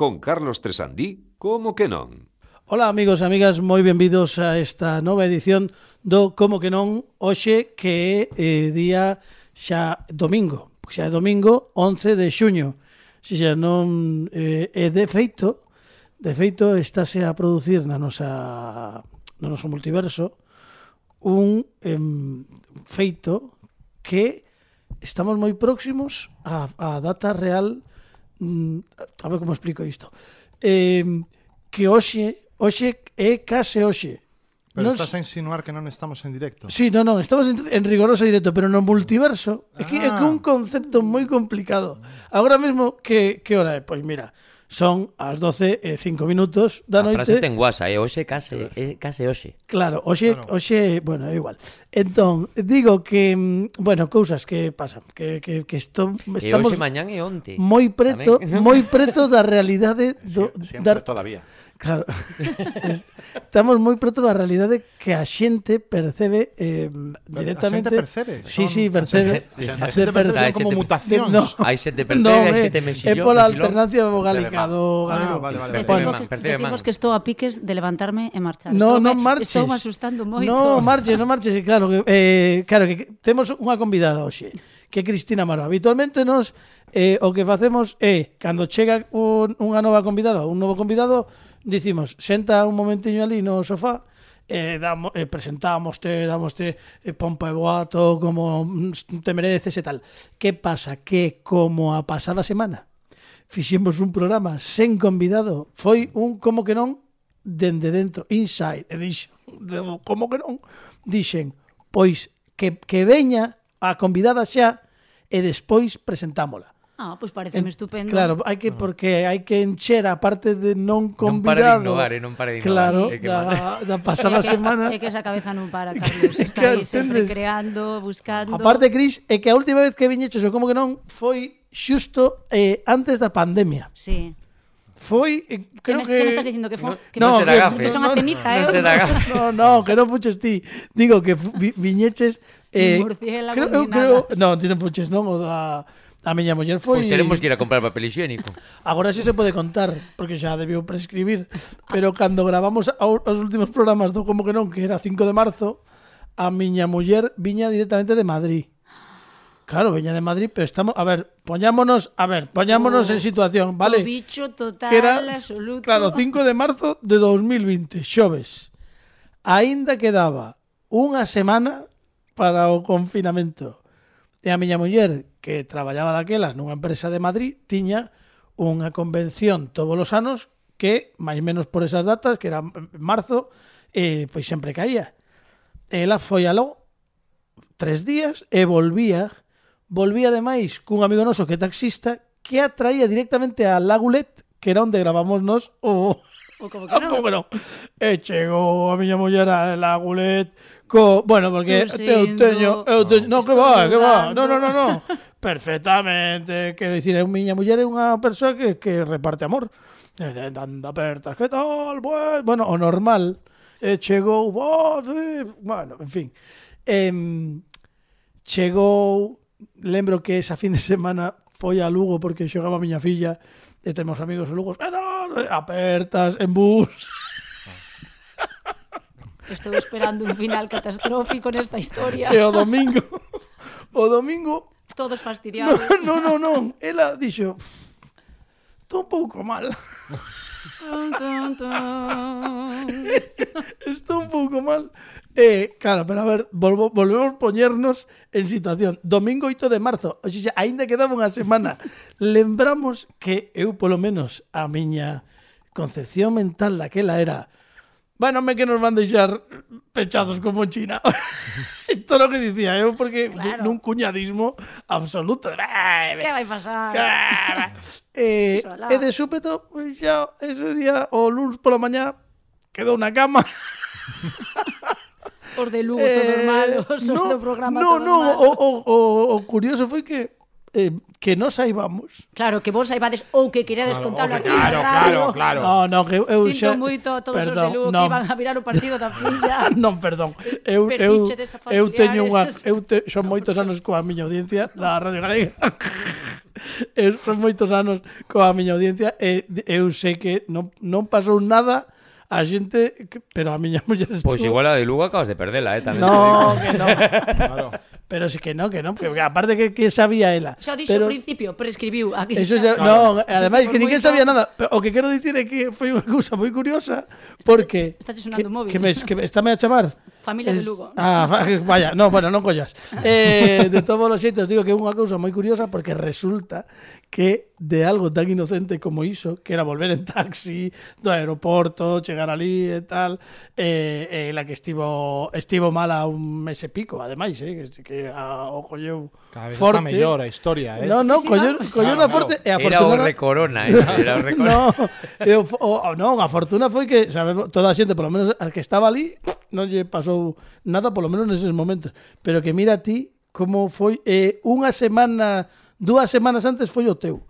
con Carlos Tresandí, como que non? Ola amigos e amigas, moi benvidos a esta nova edición do Como que non hoxe que é eh, día xa domingo, xa é domingo 11 de xuño. Si xa non eh, é de feito, de feito estáse a producir na nosa no noso multiverso un em, feito que estamos moi próximos a, a data real Mm, a ver como explico isto eh, que hoxe hoxe é case hoxe Pero nos... estás a insinuar que non estamos en directo. Sí, non, non, estamos en, en rigoroso directo, pero no mm. multiverso. Ah. É que é que un concepto moi complicado. Agora mesmo, que, que hora é? Pois mira, Son as 12 e 5 minutos da noite. A frase ten guasa, é hoxe case, é case hoxe. Claro, hoxe, claro. hoxe, bueno, é igual. Entón, digo que, mm, bueno, cousas que pasan, que, que, que esto, estamos... E hoxe, mañán e onte. Moi preto, moi preto da realidade... Do, Siempre, da, todavía. Claro. Estamos moi preto da realidade que a xente percebe eh, directamente. A xente percebe. Sí, sí, percebe. A xente, percebe como mutacións. No, hai xente percebe, no, hai xente mexillón. É pola alternancia vogálica do galego. Ah, vale, vale. Percebe man, percebe man. Que estou a piques de levantarme e marchar. No, non marches. Estou asustando moito. No, marches, non marches. Claro, que, eh, claro que temos unha convidada hoxe que é Cristina Maro. Habitualmente nos eh, o que facemos é, cando chega un, unha nova convidada, un novo convidado, dicimos, senta un momentiño ali no sofá, e, eh, damo, e eh, presentámoste, damoste eh, pompa e boato, como te mereces e tal. Que pasa? Que como a pasada semana fixemos un programa sen convidado, foi un como que non dende dentro, inside, e dixen, como que non, dixen, pois que, que veña a convidada xa e despois presentámola. Ah, pois pues pareceme en, estupendo. Claro, hai que porque hai que encher a parte de non convidado. Non para de innovar, eh, non para de innovar. Claro, é que da, da pasada semana. É que esa cabeza non para, Carlos. Está aí sempre creando, buscando. A parte, Cris, é que a última vez que viñeches, ou como que non, foi xusto eh, antes da pandemia. Sí. Foi, eh, creo que... Me, que... que me estás dicindo que foi? No, que, no, será que, gafe. que son no, a ceniza, no, eh? No, será gafe. no, no, que non fuches ti. Digo que vi, viñeches... Eh, Murciela, creo, creo, no, ti non puches, non? O da A miña muller pois foi... Pois teremos que ir a comprar papel higiénico. Agora sí se pode contar, porque xa debiu prescribir. Pero cando gravamos os últimos programas do Como que non, que era 5 de marzo, a miña muller viña directamente de Madrid. Claro, viña de Madrid, pero estamos, a ver, poñámonos, a ver, poñámonos oh, en situación, vale? O bicho total, que era, absoluto. Claro, 5 de marzo de 2020, xoves. Aínda quedaba unha semana para o confinamento. E a miña muller, que traballaba daquela nunha empresa de Madrid, tiña unha convención todos os anos que, máis menos por esas datas, que era marzo, eh, pois sempre caía. Ela foi aló tres días e volvía, volvía ademais cun amigo noso que é taxista, que a traía directamente a Lagulet, que era onde gravamos nos o... O como que non. Como que non. E chegou a miña muller a Lagulet co, bueno, porque Tú eu teño, eu teño, no, no que va, que va. No, no, no, no. Perfectamente, quero dicir, eu miña muller é unha persoa que que reparte amor. Eh, Anda apertas, que tal? Bueno, bueno, o normal. Eh, e chegou, bueno, en fin. Em, chegou, lembro que esa fin de semana foi a Lugo porque xogaba a miña filla e eh, temos amigos en e tal, apertas en bus. Estou esperando un final catastrófico nesta historia. E o domingo, o domingo... Todos fastidiados. Non, non, non, non. ela dixo, estou un pouco mal. Tun, tun, tun. Estou un pouco mal. Eh, claro, pero a ver, volvo, volvemos poñernos en situación. Domingo 8 de marzo, o sea, aínda quedaba unha semana. Lembramos que eu, polo menos, a miña concepción mental daquela era Bueno, me que nos van deixar pechados como China. Isto é o que dicía eu, porque claro. nun cuñadismo absoluto. Eh, que vai pasar? eh, e de súpeto, pois xa ese día, o lunes pola mañá, quedou na cama. os de Lugo eh, todo normal, os, no, do programa no, todo no, normal. No, o, o, o curioso foi que eh, que non saibamos. Claro, que vos saibades ou que querades claro, contalo que, aquí. Claro, claro, claro. No, no, que eu Sinto xa... moito a todos perdón, os de Lugo non. que iban a mirar o partido da filla. non, perdón. Eu, eu, eu teño unha... Eu te, son moitos anos coa miña audiencia da Radio Galega. eu son moitos anos coa miña audiencia e eu sei que non, non pasou nada a xente, que, pero a miña muller pois estuvo... Pois igual a de Lugo acabas de perdela, eh, tamén. No, que non. claro. Pero sí que no, que no, que aparte que, que sabía ela. Xa dixo pero, principio, prescribiu aquí. Eso xa, claro. no, ademais que ninguén sabía nada. Pero, o que quero dicir é que foi unha cousa moi curiosa porque está, está sonando que, móvil. Que me, que me, estáme a chamar. Familia es, de Lugo. Ah, vaya, no, bueno, non collas. Eh, de todos os xeitos digo que é unha cousa moi curiosa porque resulta que de algo tan inocente como iso, que era volver en taxi do aeroporto, chegar ali e tal, eh, eh, la que estivo estivo mala un mes e pico, ademais, eh, que, que a, o colleu Cada vez forte. está mellor a historia, eh? No, no, sí, sí, colleu, no, colleu no, forte e a fortuna... Era o recorona, eh? era o recorona. no, eu, o, o, non, a fortuna foi que sabemos, toda a xente, polo menos a que estaba ali, non lle pasou nada, polo menos neses momentos. Pero que mira ti como foi eh, unha semana, dúas semanas antes foi o teu.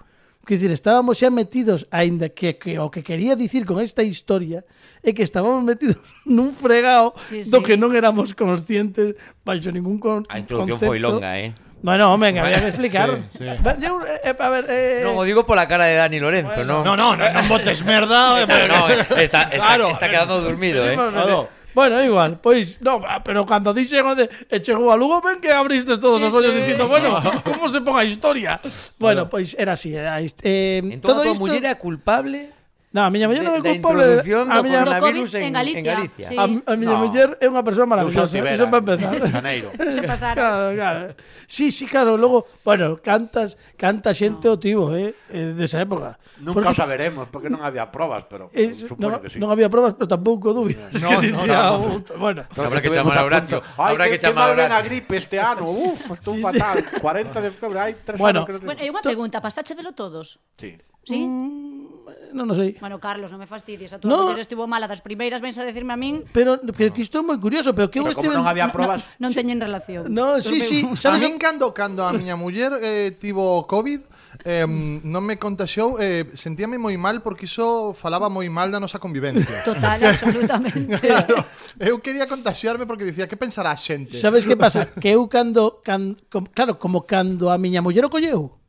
Que dicir, estábamos xa metidos, aínda que, que o que quería dicir con esta historia é que estábamos metidos nun fregado sí, sí. do que non éramos conscientes baixo ningún con, A introducción concepto. foi longa, eh? Bueno, venga, que había que explicar. Sí, sí. Yo, eh, a ver, eh... No, o digo pola cara de Dani Lorenzo, bueno, ¿no? No, no, no, botes merda. no, eh, está, está, claro. está quedando dormido, ¿eh? Claro. Bueno, igual, pois, no, pero cando dixen onde e chegou a Lugo, ven que abristes todos sí, os ollos sí. dicindo, bueno, como se pon a historia? Bueno, bueno. pois era así, era isto. Eh, entón, todo a isto... muller era culpable Na, a miña muller non é culpable de, a miña coronavirus en, en Galicia. En Galicia. Sí. A, a miña no. muller é unha persoa maravillosa, iso para empezar. Janeiro. Iso pasar. Claro, claro. Sí, sí, claro, logo, bueno, cantas, canta xente no. o tivo, eh, eh, desa época. Nunca porque, saberemos, porque non había probas, pero es, supoño no, que sí. Non había probas, pero tampouco dúbidas. No, que no, dicía, no, no, bueno. Habrá que chamar a Horacio. Habrá que, que chamar a Horacio. a gripe este ano, uf, estou fatal. 40 de febreiro, hai tres bueno, anos que non Bueno, é unha pregunta, pasáchedelo todos? Sí. Sí? Mm non o sei. Bueno, Carlos, non me fastidies, a tua no. muller estivo mala das primeiras, vens a decirme a min. Pero pero que isto é moi curioso, pero que pero como non había probas. Non, non teñen relación. No, si, si, sabes, a min cando cando a miña muller eh, tivo COVID, eh, non me contaxou, eh, sentíame moi mal porque iso falaba moi mal da nosa convivencia. Total, absolutamente. claro, eu quería contaxiarme porque dicía, que pensará a xente? Sabes que pasa? Que eu cando, cando claro, como cando a miña muller o colleu,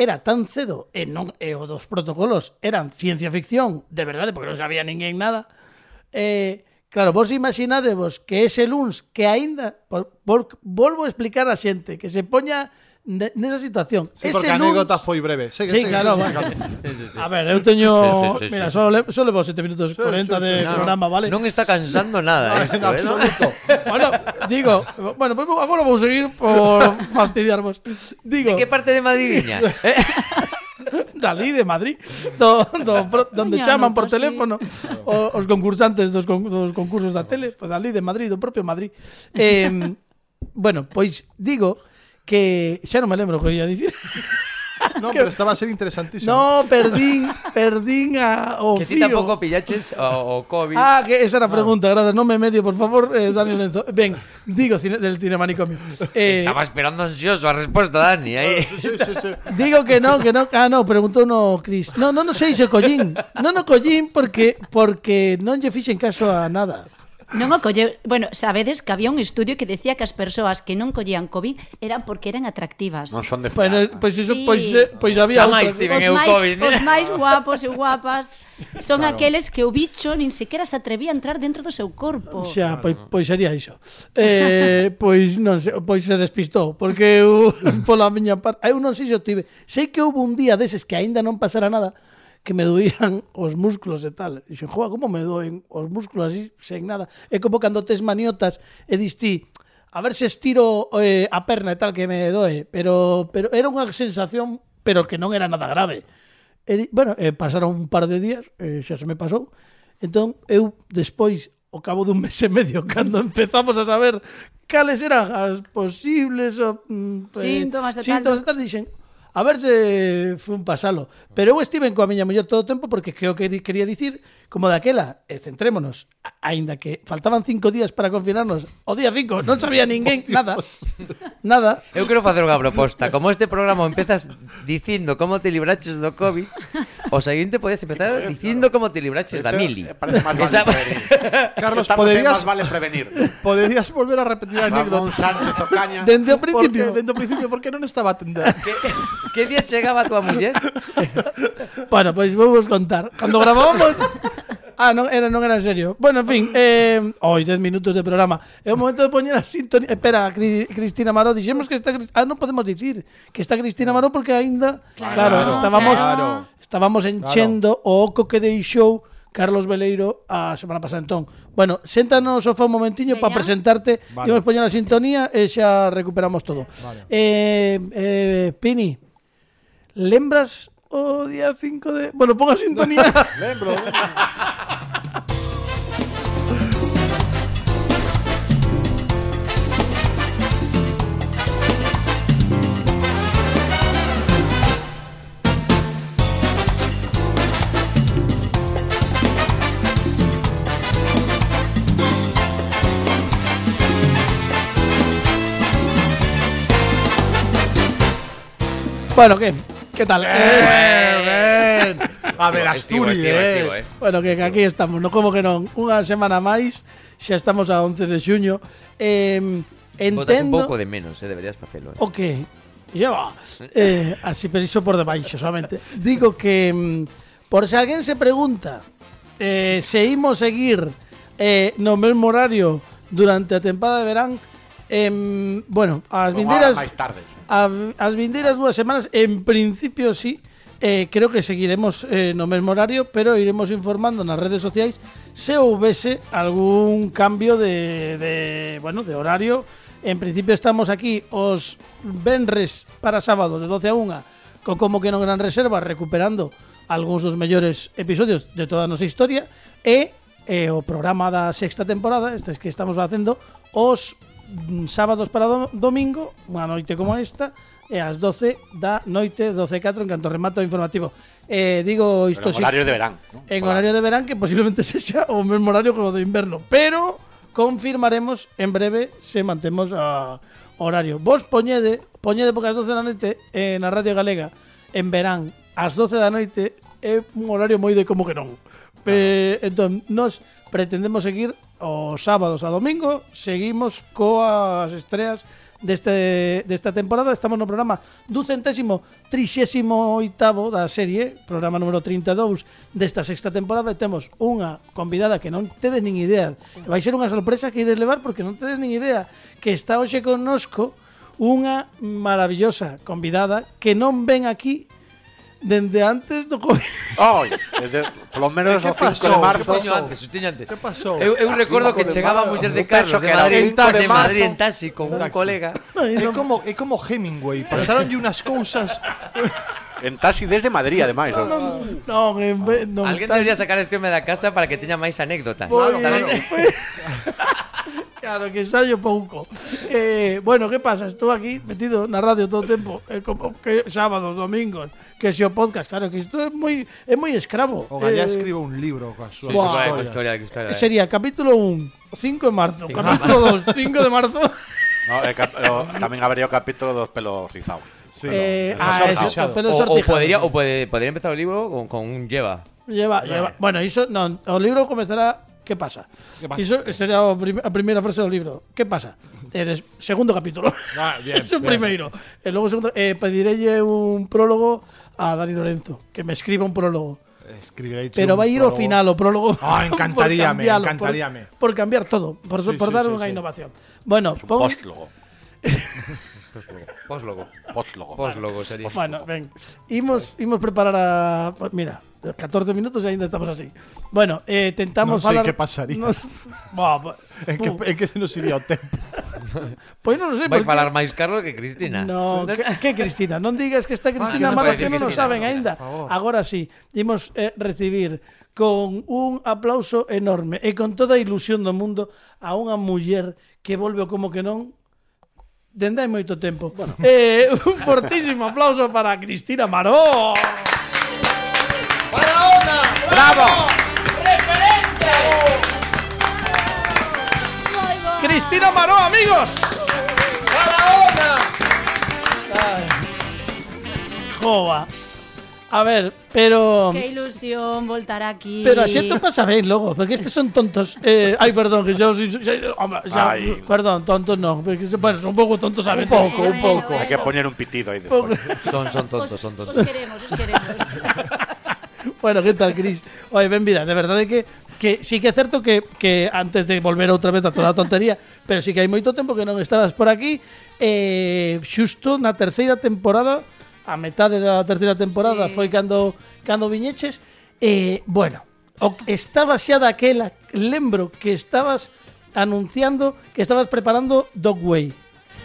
era tan cedo e non e o dos protocolos eran ciencia ficción, de verdade, porque non sabía ninguén nada. Eh, claro, vos imaginadevos que ese luns que aínda por, por, volvo a explicar a xente que se poña nesa situación. Sí, Ese porque a anécdota foi breve. Segue, sí, segue, claro, segue, bueno. A ver, eu teño... Sí, sí, sí, mira, só, le, só levo 7 minutos sí, 40 sí, sí, de sí, programa, vale? Non está cansando nada esto, en eh, absoluto. bueno, digo... Bueno, pues, agora vou seguir por fastidiarvos. Digo... De que parte de Madrid viña? Eh? Dalí de Madrid do, do, Donde Mañano, chaman por teléfono sí. o, Os concursantes dos, con, dos concursos da tele pues Dalí de Madrid, do propio Madrid eh, Bueno, pois digo que xa non me lembro o que ia dicir. no, pero estaba a ser interesantísimo No, perdín, perdín a, o Que ti fío. tampouco pillaches o, o COVID. Ah, que esa era a pregunta, gracias. Non me medio, por favor, eh, Dani Lorenzo. Ben, digo cine, del cinemanicomio. Eh, Estaba esperando ansioso a resposta, Dani. Aí. sí, sí, sí, sí. Digo que non, que non. Ah, no, preguntou no Cris. No, non no sei se collín. Non no collín porque porque non lle fixen caso a nada. Non o colle... Bueno, sabedes que había un estudio que decía que as persoas que non collían COVID eran porque eran atractivas. Non son de Pois bueno, pues sí. pois, pues, pois pues había Xa máis tiven eu COVID. Os máis guapos e guapas son claro. aqueles que o bicho nin sequera se atrevía a entrar dentro do seu corpo. Xa, pois, pois sería iso. Eh, pois non sei, pois se despistou, porque eu pola miña parte, eu non sei se o tive. Sei que houve un día deses que aínda non pasara nada, que me doían os músculos e tal. E dixen, joa, como me doen os músculos así, sen nada? É como cando tes maniotas e dis ti, a ver se estiro eh, a perna e tal que me doe, pero, pero era unha sensación, pero que non era nada grave. E, bueno, eh, pasaron un par de días, eh, xa se me pasou, entón eu despois ao cabo dun mes e medio cando empezamos a saber cales eran as posibles o, mm, síntomas, eh, síntomas e tal, dixen, A ver se fun pasalo. Pero eu estive coa miña muller todo o tempo porque creo que quería dicir como daquela, e centrémonos, aínda que faltaban cinco días para confinarnos, o día cinco non sabía ninguén oh, nada, nada. Eu quero facer unha proposta, como este programa empezas dicindo como te libraches do COVID, o seguinte podes empezar dicindo como te libraches da mili. Parece más vale Esa... prevenir. Carlos, Estamos poderías... Más vale prevenir. Poderías volver a repetir a anécdota. Sánchez Ocaña. Dende o principio. Porque, dende o principio, porque non estaba atendendo. Que, que día chegaba a tua muller? bueno, pois pues, vou vos contar. Cando grabamos Ah, non era, non era en serio. Bueno, en fin, eh, oi, oh, 10 minutos de programa. É o momento de poñer a sintonía. Espera, Cri, Cristina Maró, dixemos que está Ah, non podemos dicir que está Cristina Maró porque aínda claro, claro, estábamos claro. estábamos enchendo claro. o oco que deixou Carlos Veleiro a semana pasada entón. Bueno, séntanos sofá un momentiño para presentarte. Vale. Imos poñer a sintonía e xa recuperamos todo. Vale. Eh, eh, Pini, lembras o día 5 de... Bueno, ponga sintonía. Lembro. bueno, ¿qué? ¿Qué tal? Eh, A ver, Asturias. estivo, eh. bueno, que, que aquí estamos, no como que non. Unha semana máis, xa estamos a 11 de xuño. Eh, Botas un pouco de menos, eh, deberías facelo. Eh. O que lleva eh, así, pero iso por debaixo solamente. Digo que mm, por se alguén se pregunta eh, se imos seguir eh, no mesmo horario durante a tempada de verán, em, bueno, as vindeiras Máis tarde. as vindeiras dúas semanas, en principio sí, eh, creo que seguiremos eh, no mesmo horario, pero iremos informando nas redes sociais se houvese algún cambio de, de, bueno, de horario. En principio estamos aquí os venres para sábado de 12 a 1 co como que non gran reserva recuperando algúns dos mellores episodios de toda a nosa historia e eh, o programa da sexta temporada, estes que estamos facendo, os Mm, sábados para domingo, unha noite como esta, e ás 12 da noite, 12 e 4, en canto remato informativo. Eh, digo isto en horario de verán. ¿no? En Hola. horario de verán, que posiblemente sexa o mesmo horario como de inverno, pero confirmaremos en breve se mantemos a horario. Vos poñede, poñede porque as 12 da noite eh, na Radio Galega, en verán, ás 12 da noite, é un horario moi de como que non. Eh. Entón, nos pretendemos seguir os sábados a domingo seguimos coas estreas deste, desta temporada. Estamos no programa do centésimo trixésimo oitavo da serie Programa número 32 desta sexta temporada E temos unha convidada que non tedes nin idea. Vai ser unha sorpresa que ides levar porque non tedes nin idea Que está hoxe connosco unha maravillosa convidada que non ven aquí dende antes do COVID. Ay, desde, por lo menos ¿Qué o 5 pasó? de ¿Qué marzo. Sustiño antes, sustiño antes. ¿Qué pasó? Eu, eu recordo que chegaba a muller de Carlos de que era Madrid, 30 de. Madrid en taxi con un colega. É como, é como Hemingway, pasaronlle unas cousas En taxi desde Madrid, además. Non, non, en non Alguén estás- debería sacar este home da casa para que teña máis anécdotas. Pois- Tamén- Claro, que ensayo pouco. Eh, bueno, que pasa? Estou aquí metido na radio todo o tempo, eh, como que sábados, domingos, que se o podcast, claro, que isto é moi é moi escravo. O Gallá Eh, escribe un libro coas Sí, súas sí, historias. historia, que historia. Sería capítulo 1, 5 de marzo, capítulo 2, 5 de marzo. No, el cap- o- tamén habría o capítulo dos pelos rizados. Sí, eh, eso ah, eso, pero O, o podría, o pode, podría empezar o libro con, con un lleva. Lleva, lleva. Bueno, iso non, o libro comezará ¿Qué pasa? ¿Qué pasa? Iso será o prim- a primeira frase do libro. ¿Qué pasa? Eh, segundo capítulo. Ah, bien, Eso bien. primeiro. E logo segundo eh, pedirelle un prólogo a Dani Lorenzo, que me escriba un prólogo. Escribiréis Pero un vai ir prólogo. final o prólogo. Ah, encantaríame, Por cambialo, encantaríame. Por, por cambiar todo, por, Sí, por sí, dar sí, sí. innovación. Bueno, pon, Postlogo. Póslogo. Postlogo. Póslogo sería. Bueno, ven. Imos, imos preparar a... pues Mira, 14 minutos e ainda estamos así. Bueno, eh, tentamos non sei falar... que pasaría. Nos... En, que, uh. en que se nos iría o tempo. pois non sei. Vai porque... falar máis Carlos que Cristina. No, que, que Cristina? Non digas que está ah, Cristina ah, Amado que, non o saben no, aínda. Agora sí, imos eh, recibir con un aplauso enorme e con toda a ilusión do mundo a unha muller que volve como que non dende hai moito tempo. Bueno. Eh, un fortísimo aplauso para Cristina Maró. ¡Bravo! ¡Referente! Cristina Maró, amigos. Jova. A ver, pero. Qué ilusión voltar aquí. Pero así esto pasa bien luego, porque estos son tontos. Eh, ay, perdón, que yo soy. Perdón, tontos no. Bueno, son un poco tontos a Un poco, un poco. Hay que poner un pitido ahí después. Son, son tontos, son tontos. Os queremos, os queremos. Bueno, que tal, Cris? Oye, ben vida, de verdade que que sí que é certo que, que antes de volver outra vez a toda a tontería, pero sí que hai moito tempo que non estabas por aquí, eh, xusto na terceira temporada, a metade da terceira temporada sí. foi cando cando viñeches, eh, bueno, o, estaba xa daquela, lembro que estabas anunciando que estabas preparando Dogway.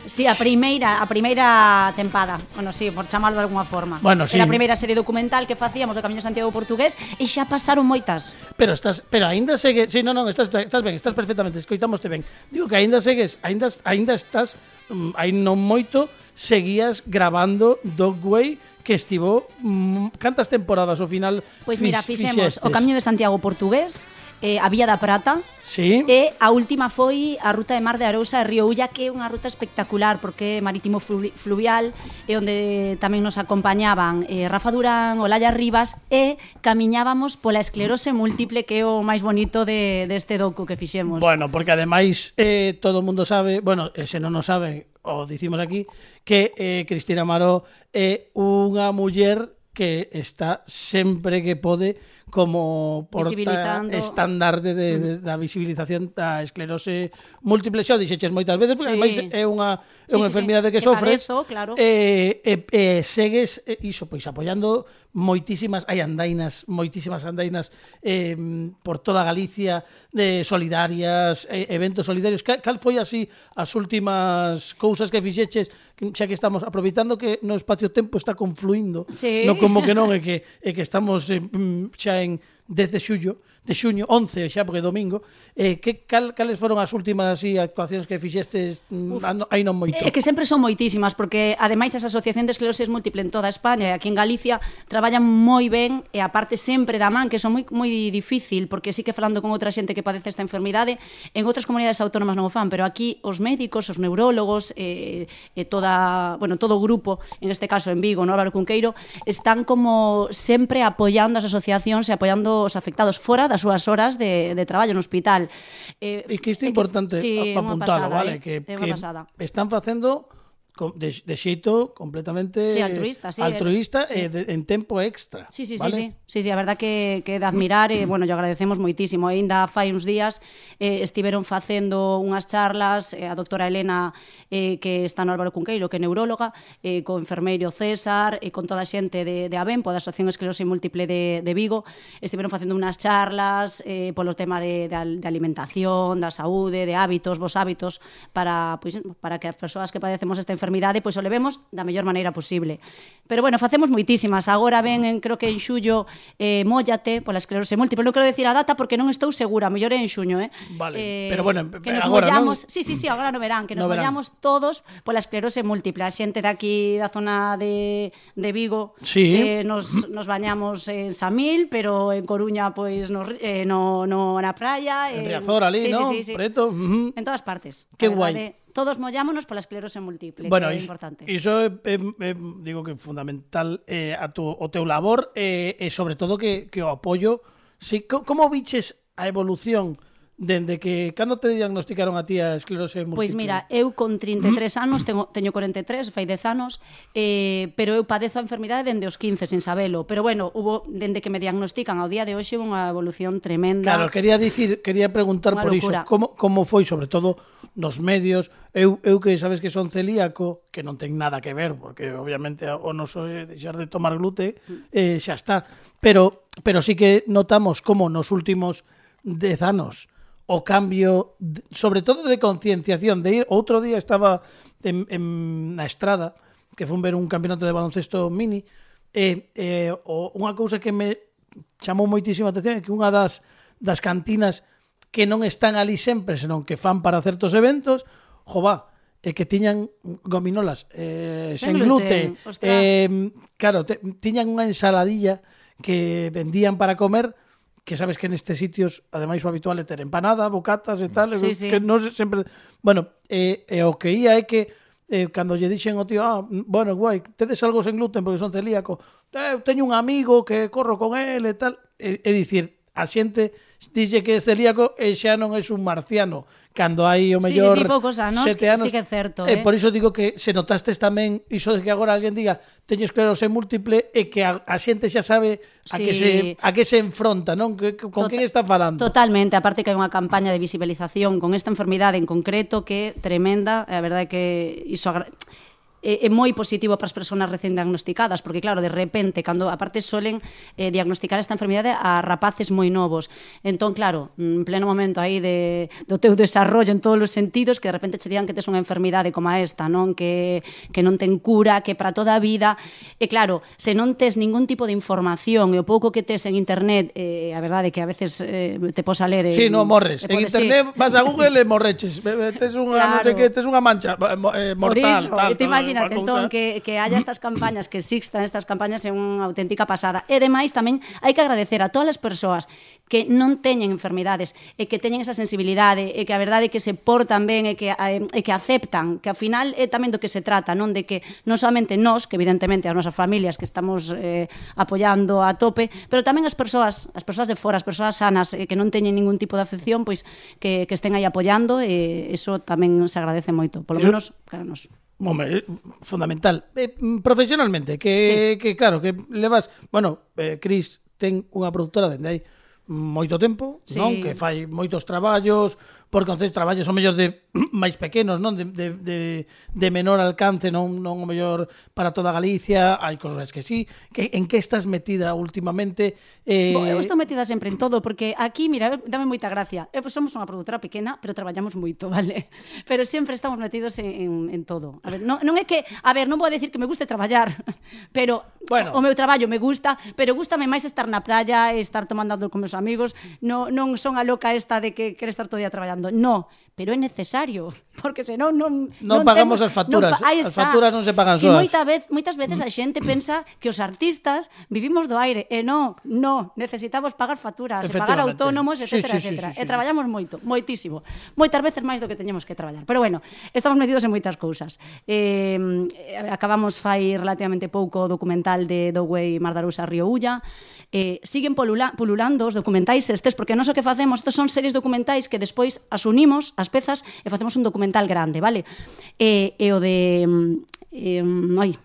Sí, a primeira, a primeira tempada, bueno, sí, por chamarlo de alguna forma. Bueno, sí. Era a primeira serie documental que facíamos do Camiño Santiago Portugués e xa pasaron moitas. Pero estás, pero aínda segue, sí, non, non, estás, estás ben, estás perfectamente, escoitámoste ben. Digo que aínda segues, aínda, aínda estás, mm, aí non moito, seguías grabando Dogway que estivo mm, cantas temporadas ao final Pois mira, fixemos fixestes? o Camiño de Santiago portugués, eh, a Vía da Prata, Sí. e a última foi a Ruta de Mar de Arousa e Río Ulla, que é unha ruta espectacular porque é marítimo flu- fluvial e onde tamén nos acompañaban eh, Rafa Durán, Olaya Rivas e camiñábamos pola esclerose múltiple que é o máis bonito de, deste docu que fixemos. Bueno, porque ademais eh, todo o mundo sabe, bueno, e se non o sabe, o dicimos aquí, que eh, Cristina Amaro é unha muller que está sempre que pode como porta estandarte de, de, da visibilización da esclerose múltiple xa dixeches moitas veces porque sí. ademais é unha é unha sí, enfermidade sí, sí. que sofres padezo, claro. e, e, e segues eh, iso pois apoiando moitísimas, hai andainas, moitísimas andainas eh, por toda Galicia, de solidarias, eh, eventos solidarios. Cal, cal foi así as últimas cousas que fixeches, xa que estamos aproveitando que no espacio-tempo está confluindo, sí. non como que non, é que, é que estamos eh, xa en 10 de xullo, de xuño, 11 xa porque é domingo. Eh, que cal, cales foron as últimas así actuacións que fixestes mm, Uf, aí non moito? É que sempre son moitísimas porque ademais as asociacións de esclerosis múltiple en toda España e aquí en Galicia traballan moi ben e aparte sempre da man que son moi moi difícil porque sí que falando con outra xente que padece esta enfermidade, en outras comunidades autónomas non o fan, pero aquí os médicos, os neurólogos eh, e toda, bueno, todo o grupo, en este caso en Vigo, no Álvaro Cunqueiro, están como sempre apoiando as asociacións e apoiando os afectados fora da das súas horas de, de traballo no hospital. Eh, e que isto é importante sí, apuntalo, pasada, vale? Eh? Que, é que pasada. están facendo de, de xeito completamente sí, altruista, sí, altruista eh, eh, sí. eh, de, en tempo extra. Sí, sí, vale? sí, sí, sí, sí, a verdad que, que de admirar e, eh, bueno, yo agradecemos moitísimo. Eh, Ainda fai uns días eh, estiveron facendo unhas charlas eh, a doctora Elena eh, que está no Álvaro Cunqueiro, que é neuróloga, eh, co enfermeiro César, e eh, con toda a xente de, de ABEMPO, da Asociación Esclerosis Múltiple de, de Vigo, estiveron facendo unhas charlas eh, polo tema de, de, de alimentación, da saúde, de hábitos, vos hábitos, para, pois, pues, para que as persoas que padecemos esta enfermidade pois o levemos da mellor maneira posible. Pero bueno, facemos moitísimas. Agora ven, en, creo que en xullo, eh, Móllate, pola esclerose múltiple. Non quero decir a data porque non estou segura, mellor é en xuño, eh? Vale, eh, pero bueno, que nos agora, mollamos, non? Sí, sí, sí, agora no verán, que nos no verán. mollamos todos pola esclerose múltiple. A xente de aquí da zona de, de Vigo sí. eh, nos, nos bañamos en Samil, pero en Coruña pois no, eh, no, no na praia. En, en Riazor, ali, sí, ¿no? Sí, sí, sí. Preto. Uh -huh. En todas partes. Qué guai. Verdade, todos mollámonos pola esclerose múltiple, bueno, que é importante. Iso é, é, é, digo que fundamental eh, a tu, o teu labor eh, e eh, eh, sobre todo que, que o apoio Si, como viches a evolución dende que cando te diagnosticaron a ti a esclerose múltiple? Pois mira, eu con 33 anos, tengo, teño 43, fai 10 anos, eh, pero eu padezo a enfermidade dende os 15, sin sabelo. Pero bueno, hubo dende que me diagnostican ao día de hoxe unha evolución tremenda. Claro, quería dicir, quería preguntar por iso, como, como foi, sobre todo, nos medios, eu, eu que sabes que son celíaco, que non ten nada que ver, porque obviamente o noso é deixar de tomar glute, mm. eh, xa está. Pero, pero sí que notamos como nos últimos 10 anos o cambio, sobre todo de concienciación, de ir, outro día estaba en, en na estrada, que fun ver un campeonato de baloncesto mini, e, e o, unha cousa que me chamou moitísima atención é que unha das, das cantinas que non están ali sempre, senón que fan para certos eventos, jová, e que tiñan gominolas eh, sen, sen gluten, gluten. Ostras. eh, claro, te, tiñan unha ensaladilla que vendían para comer que sabes que nestes sitios ademais o habitual é ter empanada, bocatas e tal, sí, sí. que non sempre, bueno, e, e o que ía é que eh, cando lle dixen ao tío, ah, bueno, guai, tedes algo sen gluten porque son celíaco, eh, teño un amigo que corro con él e tal, e, e dicir, a xente dixe que é celíaco e xa non é un marciano cando hai o mellor sí, sí, sí, poucos anos, sete anos. Sí que é certo, eh? eh? por iso digo que se notastes tamén iso de que agora alguén diga teño esclerose múltiple e que a, a xente xa sabe a sí. que se a que se enfronta, non? Que, que con tota- quen está falando. Totalmente, aparte que hai unha campaña de visibilización con esta enfermidade en concreto que é tremenda, a verdade que iso agra é, é moi positivo para as persoas recén diagnosticadas, porque claro, de repente, cando aparte solen eh, diagnosticar esta enfermidade a rapaces moi novos. Entón, claro, en pleno momento aí de, do teu desarrollo en todos os sentidos, que de repente che digan que tes unha enfermidade como esta, non que, que non ten cura, que para toda a vida. E claro, se non tes ningún tipo de información e o pouco que tes en internet, eh, a verdade que a veces eh, te pos a ler... Eh, sí, no, morres. En podes, internet sí. vas a Google e morreches. Tes unha, claro. non sei que, tes unha mancha eh, eh mortal. Por iso, tal, te tal, imagínate, entón, que, que haya estas campañas, que existan estas campañas é unha auténtica pasada. E demais tamén hai que agradecer a todas as persoas que non teñen enfermidades e que teñen esa sensibilidade e que a verdade é que se portan ben e que, eh, e que aceptan, que ao final é tamén do que se trata, non de que non solamente nós, que evidentemente as nosas familias que estamos eh, apoiando a tope, pero tamén as persoas, as persoas de fora, as persoas sanas eh, que non teñen ningún tipo de afección, pois que, que estén aí apoiando e iso tamén se agradece moito, polo menos para nos. Home, eh, fundamental. Eh, mm, profesionalmente, que, sí. que claro, que levas... Bueno, eh, Cris ten unha produtora dende aí moito tempo, sí. non? Que fai moitos traballos, porque os traballos son mellor de máis pequenos, non? De, de, de, de menor alcance, non, non o mellor para toda Galicia, hai cosas que sí. Que, en que estás metida últimamente? Eh... Bo, eu estou metida sempre en todo, porque aquí, mira, dame moita gracia. Eu, pues, somos unha produtora pequena, pero traballamos moito, vale? Pero sempre estamos metidos en, en, en todo. A ver, non, non é que, a ver, non vou decir que me guste traballar, pero bueno. o meu traballo me gusta, pero gustame máis estar na praia, estar tomando con meus amigos, non, non son a loca esta de que quere estar todo día traballando cobrando. No, pero é necesario, porque senón non non, non pagamos temos, as facturas. Non, as facturas non se pagan soas. E moita vez, moitas veces mm. a xente pensa que os artistas vivimos do aire eh, e non, non, necesitamos pagar facturas, e pagar autónomos, etcétera, sí, sí, etcétera. Sí, sí, eh, sí, e traballamos moito, moitísimo. Moitas veces máis do que teñemos que traballar. Pero bueno, estamos metidos en moitas cousas. Eh, acabamos fai relativamente pouco o documental de Dowey Mardarusa Río Ulla. Eh, siguen polula, pululando os documentais estes, porque non so que facemos, estes son series documentais que despois as unimos, as pezas, e facemos un documental grande, vale? E, e o de... Eh, ai,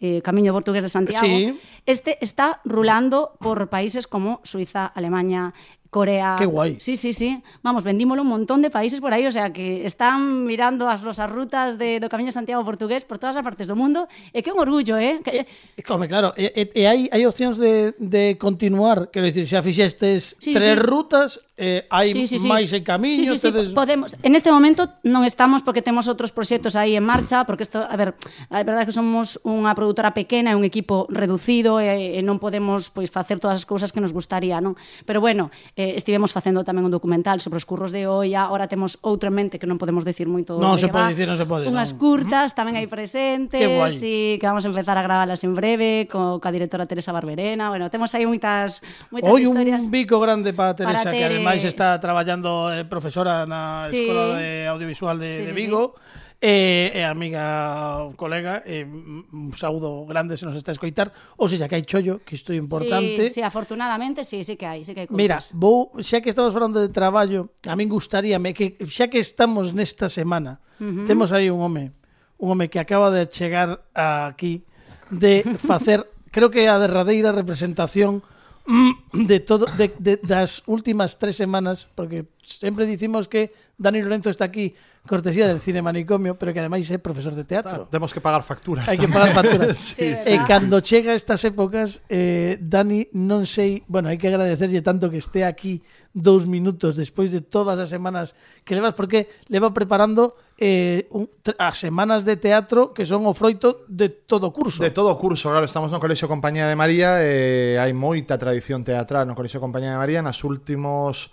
eh, Camiño Portugués de Santiago, sí. este está rulando por países como Suiza, Alemania, Corea. Qué guay. Sí, sí, sí. Vamos, vendímolo un montón de países por ahí, o sea que están mirando as nosas rutas de, do Camiño de Santiago portugués por todas as partes do mundo e que un orgullo, eh? Que... Eh, eh, e, come, claro, e, e, e hai, hai opcións de, de continuar, quero dicir, xa fixestes sí, tres sí. rutas, eh, hai sí, sí, sí. máis en camiño, sí, sí, tedes... sí, podemos, en este momento non estamos porque temos outros proxectos aí en marcha, porque isto, a ver, a verdade é que somos unha produtora pequena, e un equipo reducido e, e non podemos pois facer todas as cousas que nos gustaría, non? Pero bueno, eh, estivemos facendo tamén un documental sobre os curros de olla, ahora temos outra mente que non podemos decir moito. Non se pode dicir, non se pode. Unhas non. curtas tamén hai presentes, e que vamos a empezar a gravalas en breve co, coa directora Teresa Barberena. Bueno, temos aí moitas moitas Hoy historias. Un bico grande para Teresa, para que además ademais eh, está traballando eh, profesora na sí. Escola de Audiovisual de, sí, sí, de Vigo. Sí. E, e amiga, colega, e, un saúdo grande se nos está a escoitar, ou seja, que hai chollo, que isto é importante. Sí, sí, afortunadamente, sí, sí que hai, sí que hai cousas. Mira, vou, xa que estamos falando de traballo, a min gustaríame que xa que estamos nesta semana, uh -huh. temos aí un home, un home que acaba de chegar aquí de facer, creo que a derradeira representación Mm, de todo de, de, das últimas tres semanas, porque sempre dicimos que Dani Lorenzo está aquí cortesía del cine manicomio, pero que ademais é profesor de teatro. Ah, temos que pagar facturas. Hai que pagar facturas. sí, sí, e sí. cando chega estas épocas, eh, Dani non sei, bueno, hai que agradecerlle tanto que esté aquí dous minutos despois de todas as semanas que levas, porque leva preparando eh, un, as semanas de teatro que son o froito de todo o curso. De todo o curso, claro, estamos no Colexio Compañía de María e eh, hai moita tradición teatral no Colexio Compañía de María nas últimos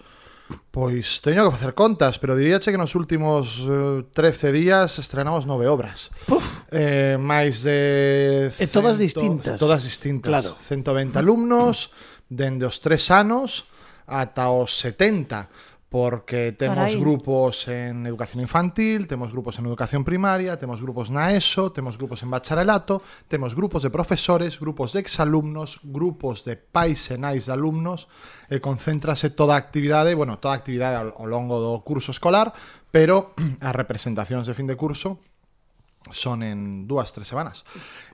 Pois teño que facer contas, pero diríache que nos últimos eh, 13 días estrenamos nove obras. Puf. Eh, máis de... Cento, e todas distintas. Todas distintas. Claro. 120 alumnos, dende os 3 anos ata os 70 porque temos grupos en educación infantil, temos grupos en educación primaria, temos grupos na ESO, temos grupos en bacharelato, temos grupos de profesores, grupos de exalumnos, grupos de pais e nais de alumnos, e concéntrase toda a actividade, bueno, toda a actividade ao longo do curso escolar, pero as representacións de fin de curso son en dúas, tres semanas.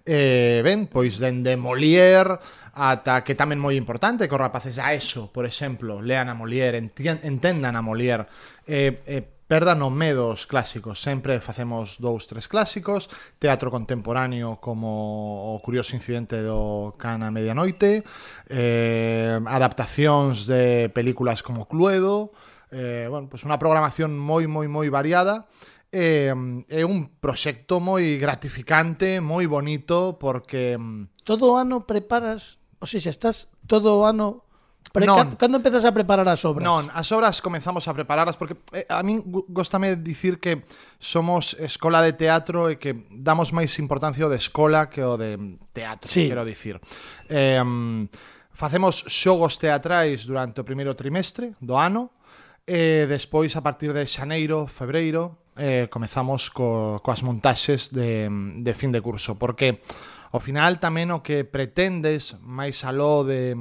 Eh, ben, pois dende Molière ata que tamén moi importante que os rapaces a eso, por exemplo, lean a Molière, entendan a Molière, eh, eh, perdan o medo os clásicos. Sempre facemos dous, tres clásicos, teatro contemporáneo como o curioso incidente do Cana Medianoite, eh, adaptacións de películas como Cluedo, eh, bueno, pues unha programación moi, moi, moi variada, e é, é un proxecto moi gratificante, moi bonito, porque... Todo o ano preparas, ou seja, estás todo o ano... Pre non, cando empezas a preparar as obras? Non, as obras comenzamos a prepararlas porque eh, a min gostame dicir que somos escola de teatro e que damos máis importancia o de escola que o de teatro, sí. quero dicir. Eh, facemos xogos teatrais durante o primeiro trimestre do ano, e despois a partir de xaneiro, febreiro, eh, comezamos co, coas montaxes de, de fin de curso, porque ao final tamén o que pretendes máis aló de,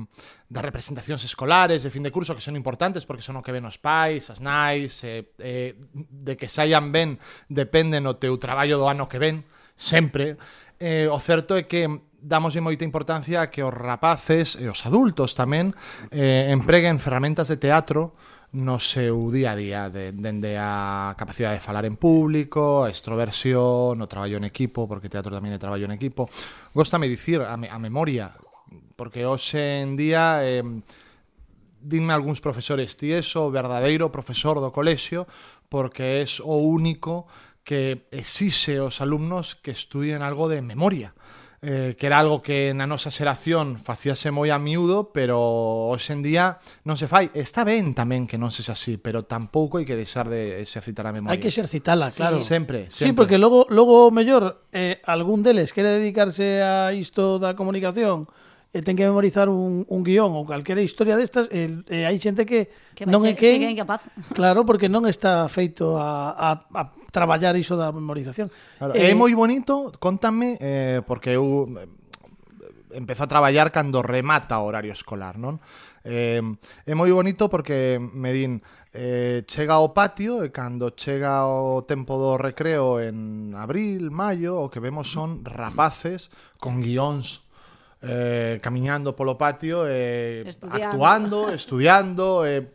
das representacións escolares de fin de curso que son importantes porque son o que ven os pais, as nais, eh, eh, de que saian ben depende no teu traballo do ano que ven, sempre. Eh, o certo é que damos moita importancia a que os rapaces e os adultos tamén eh, empreguen ferramentas de teatro no seu día a día de, dende a capacidade de falar en público, a extroversión, o traballo en equipo, porque teatro tamén é traballo en equipo. Góstame dicir a, me, a memoria, porque hoxe en día eh, dinme algúns profesores, ti és o verdadeiro profesor do colexio porque és o único que exixe aos alumnos que estudien algo de memoria eh, que era algo que na nosa xeración facíase moi a miúdo, pero hoxe en día non se fai. Está ben tamén que non se así, pero tampouco hai que deixar de exercitar a memoria. Hai que exercitala, claro. Sí, sempre, sempre. Sí, porque logo, logo mellor eh, algún deles quere dedicarse a isto da comunicación, eh, e ten que memorizar un, un guión ou calquera historia destas, e, e eh, hai xente que, que non é que... Claro, porque non está feito a, a, a traballar iso da memorización. Claro, eh, é moi bonito, contame, eh, porque eu eh, empezó a traballar cando remata o horario escolar, non? Eh, é moi bonito porque me din eh, chega ao patio e cando chega o tempo do recreo en abril, maio, o que vemos son rapaces con guións eh, camiñando polo patio, eh, estudiando. actuando, estudiando, eh,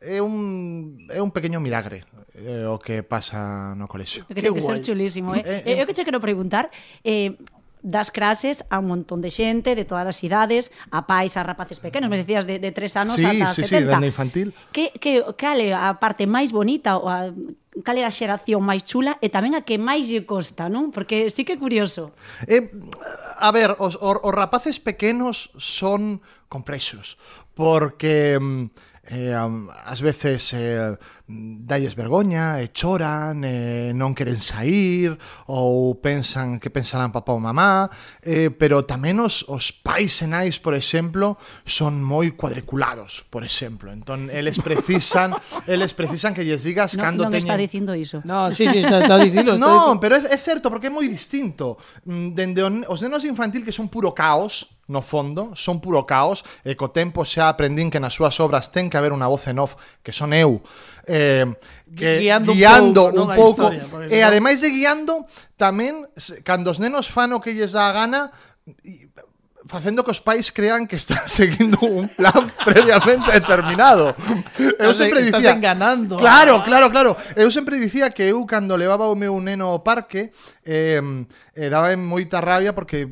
é un, é un pequeño milagre eh, o que pasa no colexio. Creo que, que ser chulísimo, eh? eh, eh, eh. eu que che quero preguntar, eh, das clases a un montón de xente de todas as idades, a pais, a rapaces pequenos, me decías de, de tres anos sí, ata sí, 70. Sí, sí, dende infantil. Que, que, cal é a parte máis bonita ou a cal é a xeración máis chula e tamén a que máis lle costa, non? Porque sí que é curioso. Eh, a ver, os, os, os rapaces pequenos son complexos, porque... Mm, eh, ás veces eh, dalles vergoña e choran e non queren sair ou pensan que pensarán papá ou mamá eh, pero tamén os, os pais e nais por exemplo son moi cuadriculados por exemplo. Entón eles precisan eles precisan que lles digas no, cando non teñen... está dicindo iso. No, sí, sí, está, está dicindo no, pero é, é certo porque é moi distinto. Mm, dende os nenos infantil que son puro caos no fondo, son puro caos e co tempo xa aprendín que nas súas obras ten que haber unha voz en off que son eu eh, que, guiando, guiando un pouco, un pouco. Historia, e ademais de guiando tamén cando os nenos fan o que lles dá a gana y, facendo que os pais crean que están seguindo un plan previamente determinado. Eu sempre dicía... Estás enganando. Claro, claro, claro. Eu sempre dicía que eu, cando levaba o meu neno ao parque, eh, eh, daba moita rabia porque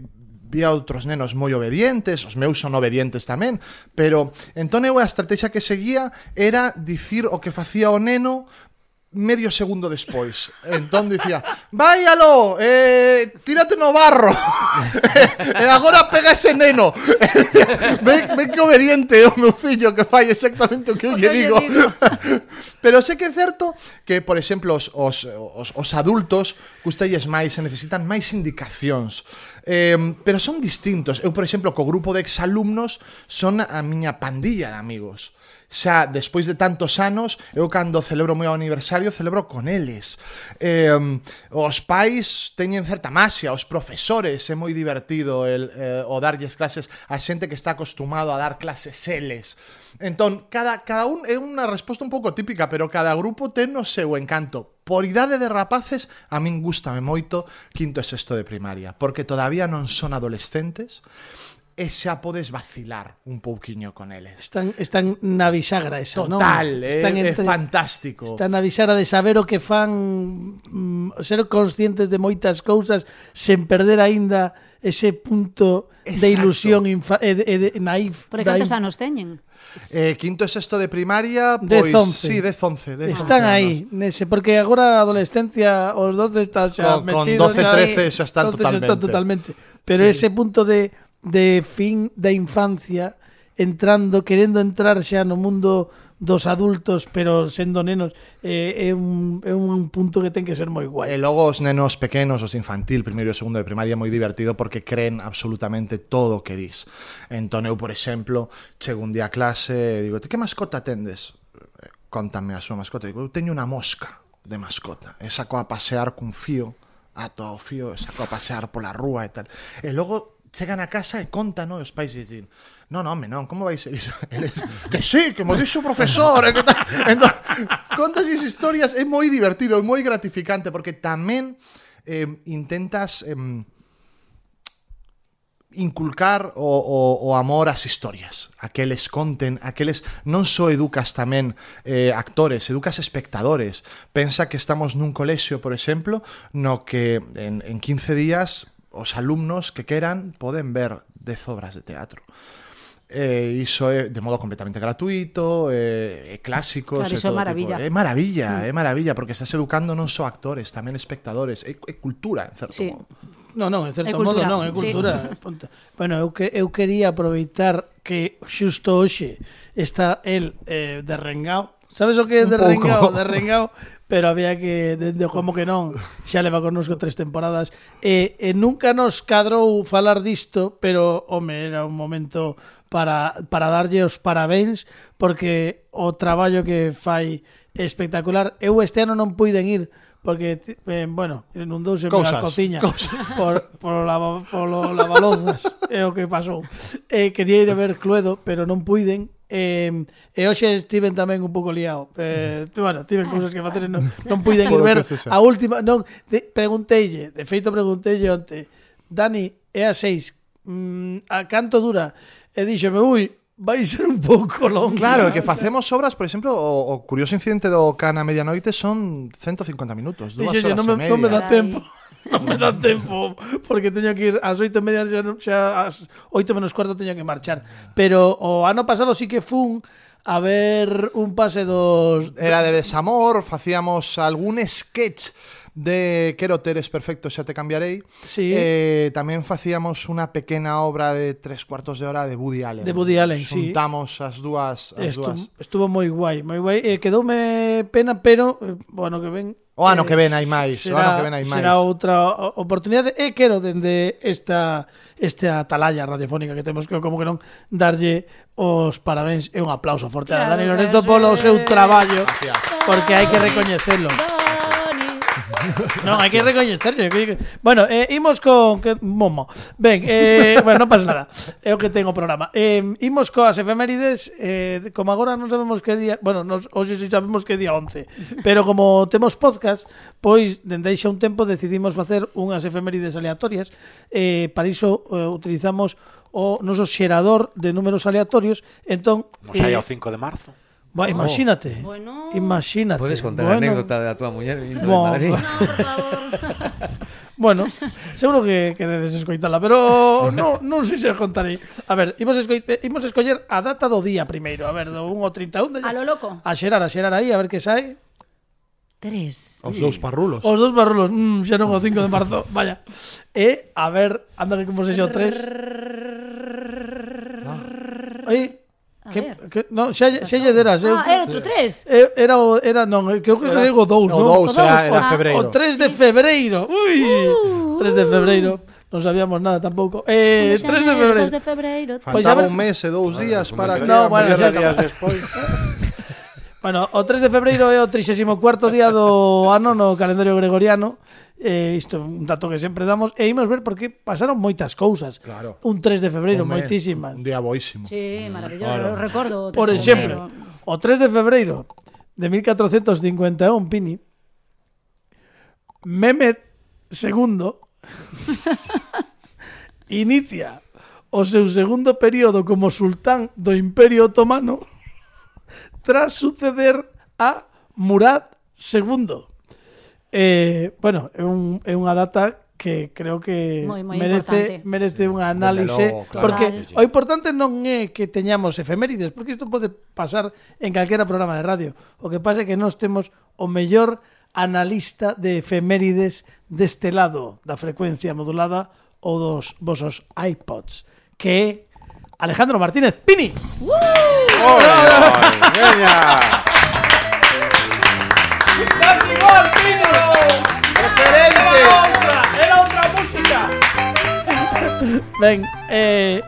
vi outros nenos moi obedientes, os meus son obedientes tamén, pero entón eu a estrategia que seguía era dicir o que facía o neno medio segundo despois. Entón dicía, váialo, eh, tírate no barro. e agora pega ese neno. ve, ve que obediente o meu fillo que fai exactamente o que eu lle digo. Pero sei que é certo que, por exemplo, os, os, os, os adultos gustalles máis e necesitan máis indicacións. Eh, pero son distintos. Eu, por exemplo, co grupo de exalumnos son a miña pandilla de amigos. Xa, despois de tantos anos, eu cando celebro o meu aniversario, celebro con eles. Eh, os pais teñen certa maxia, os profesores, é moi divertido el, eh, o darlles clases a xente que está acostumado a dar clases eles. Entón, cada, cada un é unha resposta un pouco típica, pero cada grupo ten o seu encanto. Por idade de rapaces, a min gustame moito quinto e sexto de primaria, porque todavía non son adolescentes, e xa podes vacilar un pouquiño con eles. Están, están na bisagra esa, Total, non? Total, eh, están entre, é fantástico. Están na bisagra de saber o que fan, mm, ser conscientes de moitas cousas sen perder aínda ese punto Exacto. de ilusión infa, e, e, de naif. Porque cantos anos teñen? Eh, quinto e sexto de primaria, pois, 10, sí, 10, 11, 10, Están 11 aí, nese, porque agora a adolescencia os 12 están xa con, metidos. Con 12, 13 xa están totalmente. Están totalmente. Pero sí. ese punto de, de fin da infancia entrando, querendo entrar xa no mundo dos adultos pero sendo nenos eh, é, un, é un punto que ten que ser moi guai. E logo os nenos pequenos, os infantil, primeiro e segundo de primaria, moi divertido porque creen absolutamente todo o que dis. Entón eu, por exemplo, chego un día a clase e digo, que mascota tendes? Eh, Contame a súa mascota. Digo, eu teño unha mosca de mascota. E saco a pasear cun fío, ato ao fío, e saco a pasear pola rúa e tal. E logo chegan a casa e contan, no? os pais dicen, non, home, non, como vai ser iso? Eles, que sí, que mo dixo o profesor, ¿eh? que tal. Entón, contas as historias, é moi divertido, é moi gratificante, porque tamén eh, intentas... Eh, inculcar o, o, o amor ás historias, a que les conten, a que les... Non só educas tamén eh, actores, educas espectadores. Pensa que estamos nun colexio, por exemplo, no que en, en 15 días os alumnos que queran poden ver 10 obras de teatro eh, iso é de modo completamente gratuito, eh, é, é clásicos, claro, é todo maravilla. tipo. É maravilla, mm. é maravilla, porque estás educando non só actores, tamén espectadores, é, é cultura, en certo sí. modo. No, non, en certo modo non, é cultura. Sí. Punto. Bueno, eu, que, eu quería aproveitar que xusto hoxe está el eh, derrengao Sabes o que é de pouco. rengao, de rengao, pero había que dende como que non, xa leva connosco tres temporadas e, e nunca nos cadrou falar disto, pero home, era un momento para para darlle os parabéns porque o traballo que fai é espectacular. Eu este ano non puiden ir porque eh, bueno, inundouse a cociña cousas. por por lava, por lo, lavalozas é o que pasou. Eh, quería ir a ver Cluedo, pero non puiden Eh, e hoxe estiven tamén un pouco liado. Eh, mm. bueno, tiven cousas que facer non, non puiden ir ver a última, non, de, pregunteille, de feito pregunteille onte, Dani, é a 6, mm, a canto dura? E díxome, ui, vai ser un pouco longo. Claro, que facemos obras, por exemplo, o, o curioso incidente do Cana Medianoite son 150 minutos, dúas horas non me, e media. Non me dá tempo non me dá tempo porque teño que ir ás oito e media xa, xa ás 8 menos cuarto teño que marchar pero o ano pasado sí que fun a ver un pase dos era de desamor facíamos algún sketch de Quero teres perfecto, xa te cambiarei. Sí. Eh, tamén facíamos unha pequena obra de tres cuartos de hora de Woody Allen. De Woody Allen, Xuntamos sí. as dúas, as estuvo, dúas. Estuvo moi guai, moi guai. Eh, quedoume pena, pero eh, bueno, que ven O ano que eh, ven hai máis, será, o ano que ven hai máis. Será outra oportunidade e quero dende esta esta atalaya radiofónica que temos que como que non darlle os parabéns e un aplauso forte claro, a Dani Lorenzo polo seu traballo, Gracias. porque hai que recoñecelo non, hai que recoñecerlle. Que... Bueno, eh, imos con... Que... Momo. Ben, eh, bueno, non pasa nada. É o que ten o programa. Eh, imos coas efemérides. Eh, como agora non sabemos que día... Bueno, nos, hoxe si sabemos que día 11. Pero como temos podcast, pois, dende xa un tempo, decidimos facer unhas efemérides aleatorias. Eh, para iso eh, utilizamos o noso xerador de números aleatorios. Entón... Como xa eh, o 5 de marzo. Va, oh. imagínate. Bueno. Imagínate. ¿Puedes contar bueno. la anécdota de la tua muller vindo bueno. de Madrid? No, por favor. bueno, seguro que queredes escoitala, pero no, non sei se a contarei. A ver, imos, esco... imos escoller a data do día primeiro. A ver, do 1 ao 31. De... A lo loco. A xerar, a xerar aí, a ver que sai. Tres. Os dous parrulos. Os dous parrulos. Mm, xa non o 5 de marzo. Vaya. E, a ver, anda que como se xa o 3. Ah. Aí. Que, que, non, xa, xa lle deras eu, eh, Ah, era outro 3 eh, Era, o- era non, eu creo que digo 2 O non? 2 era, era febreiro. O 3 de febreiro. Ui, 3 de febreiro. Non sabíamos nada tampouco. Eh, 3 de febreiro. 2 de febreiro. Pois Faltaba a ver- un mes e dous días para que... No, bueno, xa días despois. Bueno, o 3 de febreiro é o 34º día do ano no calendario gregoriano eh, isto é un dato que sempre damos, e imos ver porque pasaron moitas cousas. Claro. Un 3 de febreiro, Home, moitísimas. Un día boísimo. Sí, mm, maravilloso, claro. recordo. Por exemplo, o 3 de febreiro de 1451, Pini, Mehmet II inicia o seu segundo período como sultán do Imperio Otomano tras suceder a Murad II. Eh, bueno, é, un, é unha data que creo que moi, moi merece importante. merece sí, unha análise logo, claro, porque sí, o importante non é que teñamos efemérides, porque isto pode pasar en calquera programa de radio. O que pasa é que nós temos o mellor analista de efemérides deste lado da frecuencia modulada ou dos vosos iPods, que é Alejandro Martínez Pini. ¡Uh! ¡Era outra música! Ben, eh...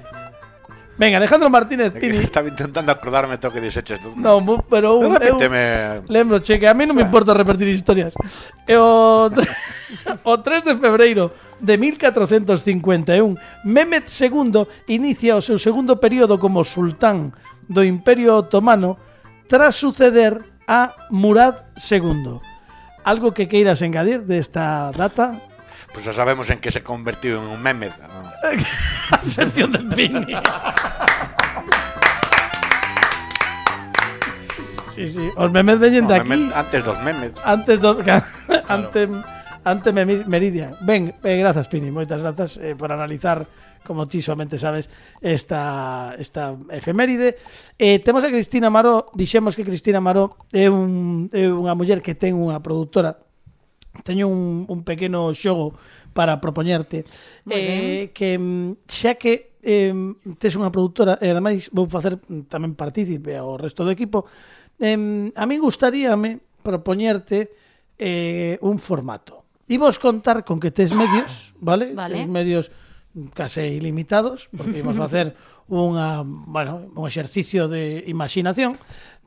Ben, Alejandro Martínez Tini Estaba intentando acordarme todo que dixeches tú. Non, bu- pero un, eu me... lembro, che, que a mí non me importa repetir historias. E o, o 3 de febreiro de 1451, Mehmet II inicia o seu segundo período como sultán do Imperio Otomano tras suceder a Murad II algo que queiras engadir desta data? Pois pues xa sabemos en que se convertiu en un meme. ¿no? a sección de Pini. sí, sí. Os memes veñen de aquí. Antes dos memes. Antes dos... Claro. Antes, antes Meridian. Ben, eh, grazas, Pini. Moitas grazas eh, por analizar como ti somente sabes esta, esta efeméride. Eh, temos a Cristina Maró, dixemos que Cristina Maró é, un, é unha muller que ten unha productora teño un, un pequeno xogo para propoñerte eh, que mm, xa que eh, tes unha productora e ademais vou facer tamén partícipe ao resto do equipo eh, a min gustaríame propoñerte eh, un formato Imos contar con que tes medios, vale? vale. Tes medios case ilimitados, porque imos facer unha, bueno, un exercicio de imaginación,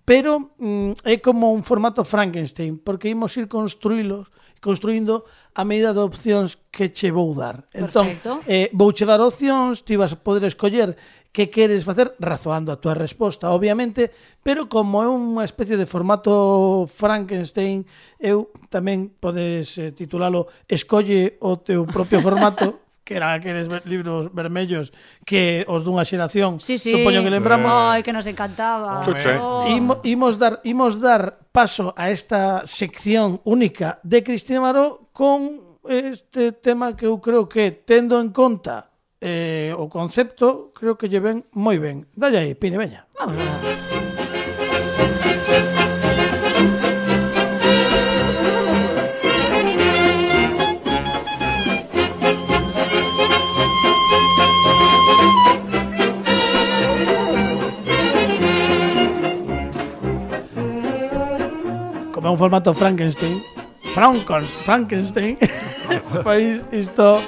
pero mm, é como un formato Frankenstein, porque imos ir construílos, construindo a medida de opcións que che vou dar. Entón, Perfecto. eh, vou che dar opcións, ti vas poder escoller que queres facer razoando a túa resposta, obviamente, pero como é unha especie de formato Frankenstein, eu tamén podes eh, titulalo Escolle o teu propio formato, que eran aqueles libros vermellos que os dunha xeración sí, sí. supoño que lembramos Ai, que nos encantaba Chuche. Eh. Oh. Imo, imos dar imos dar paso a esta sección única de Cristina Maró con este tema que eu creo que tendo en conta eh, o concepto creo que lle ven moi ben dalle aí, Pine, veña vamos, vamos. Como un formato Frankenstein, Frankens, Frankenstein, pois isto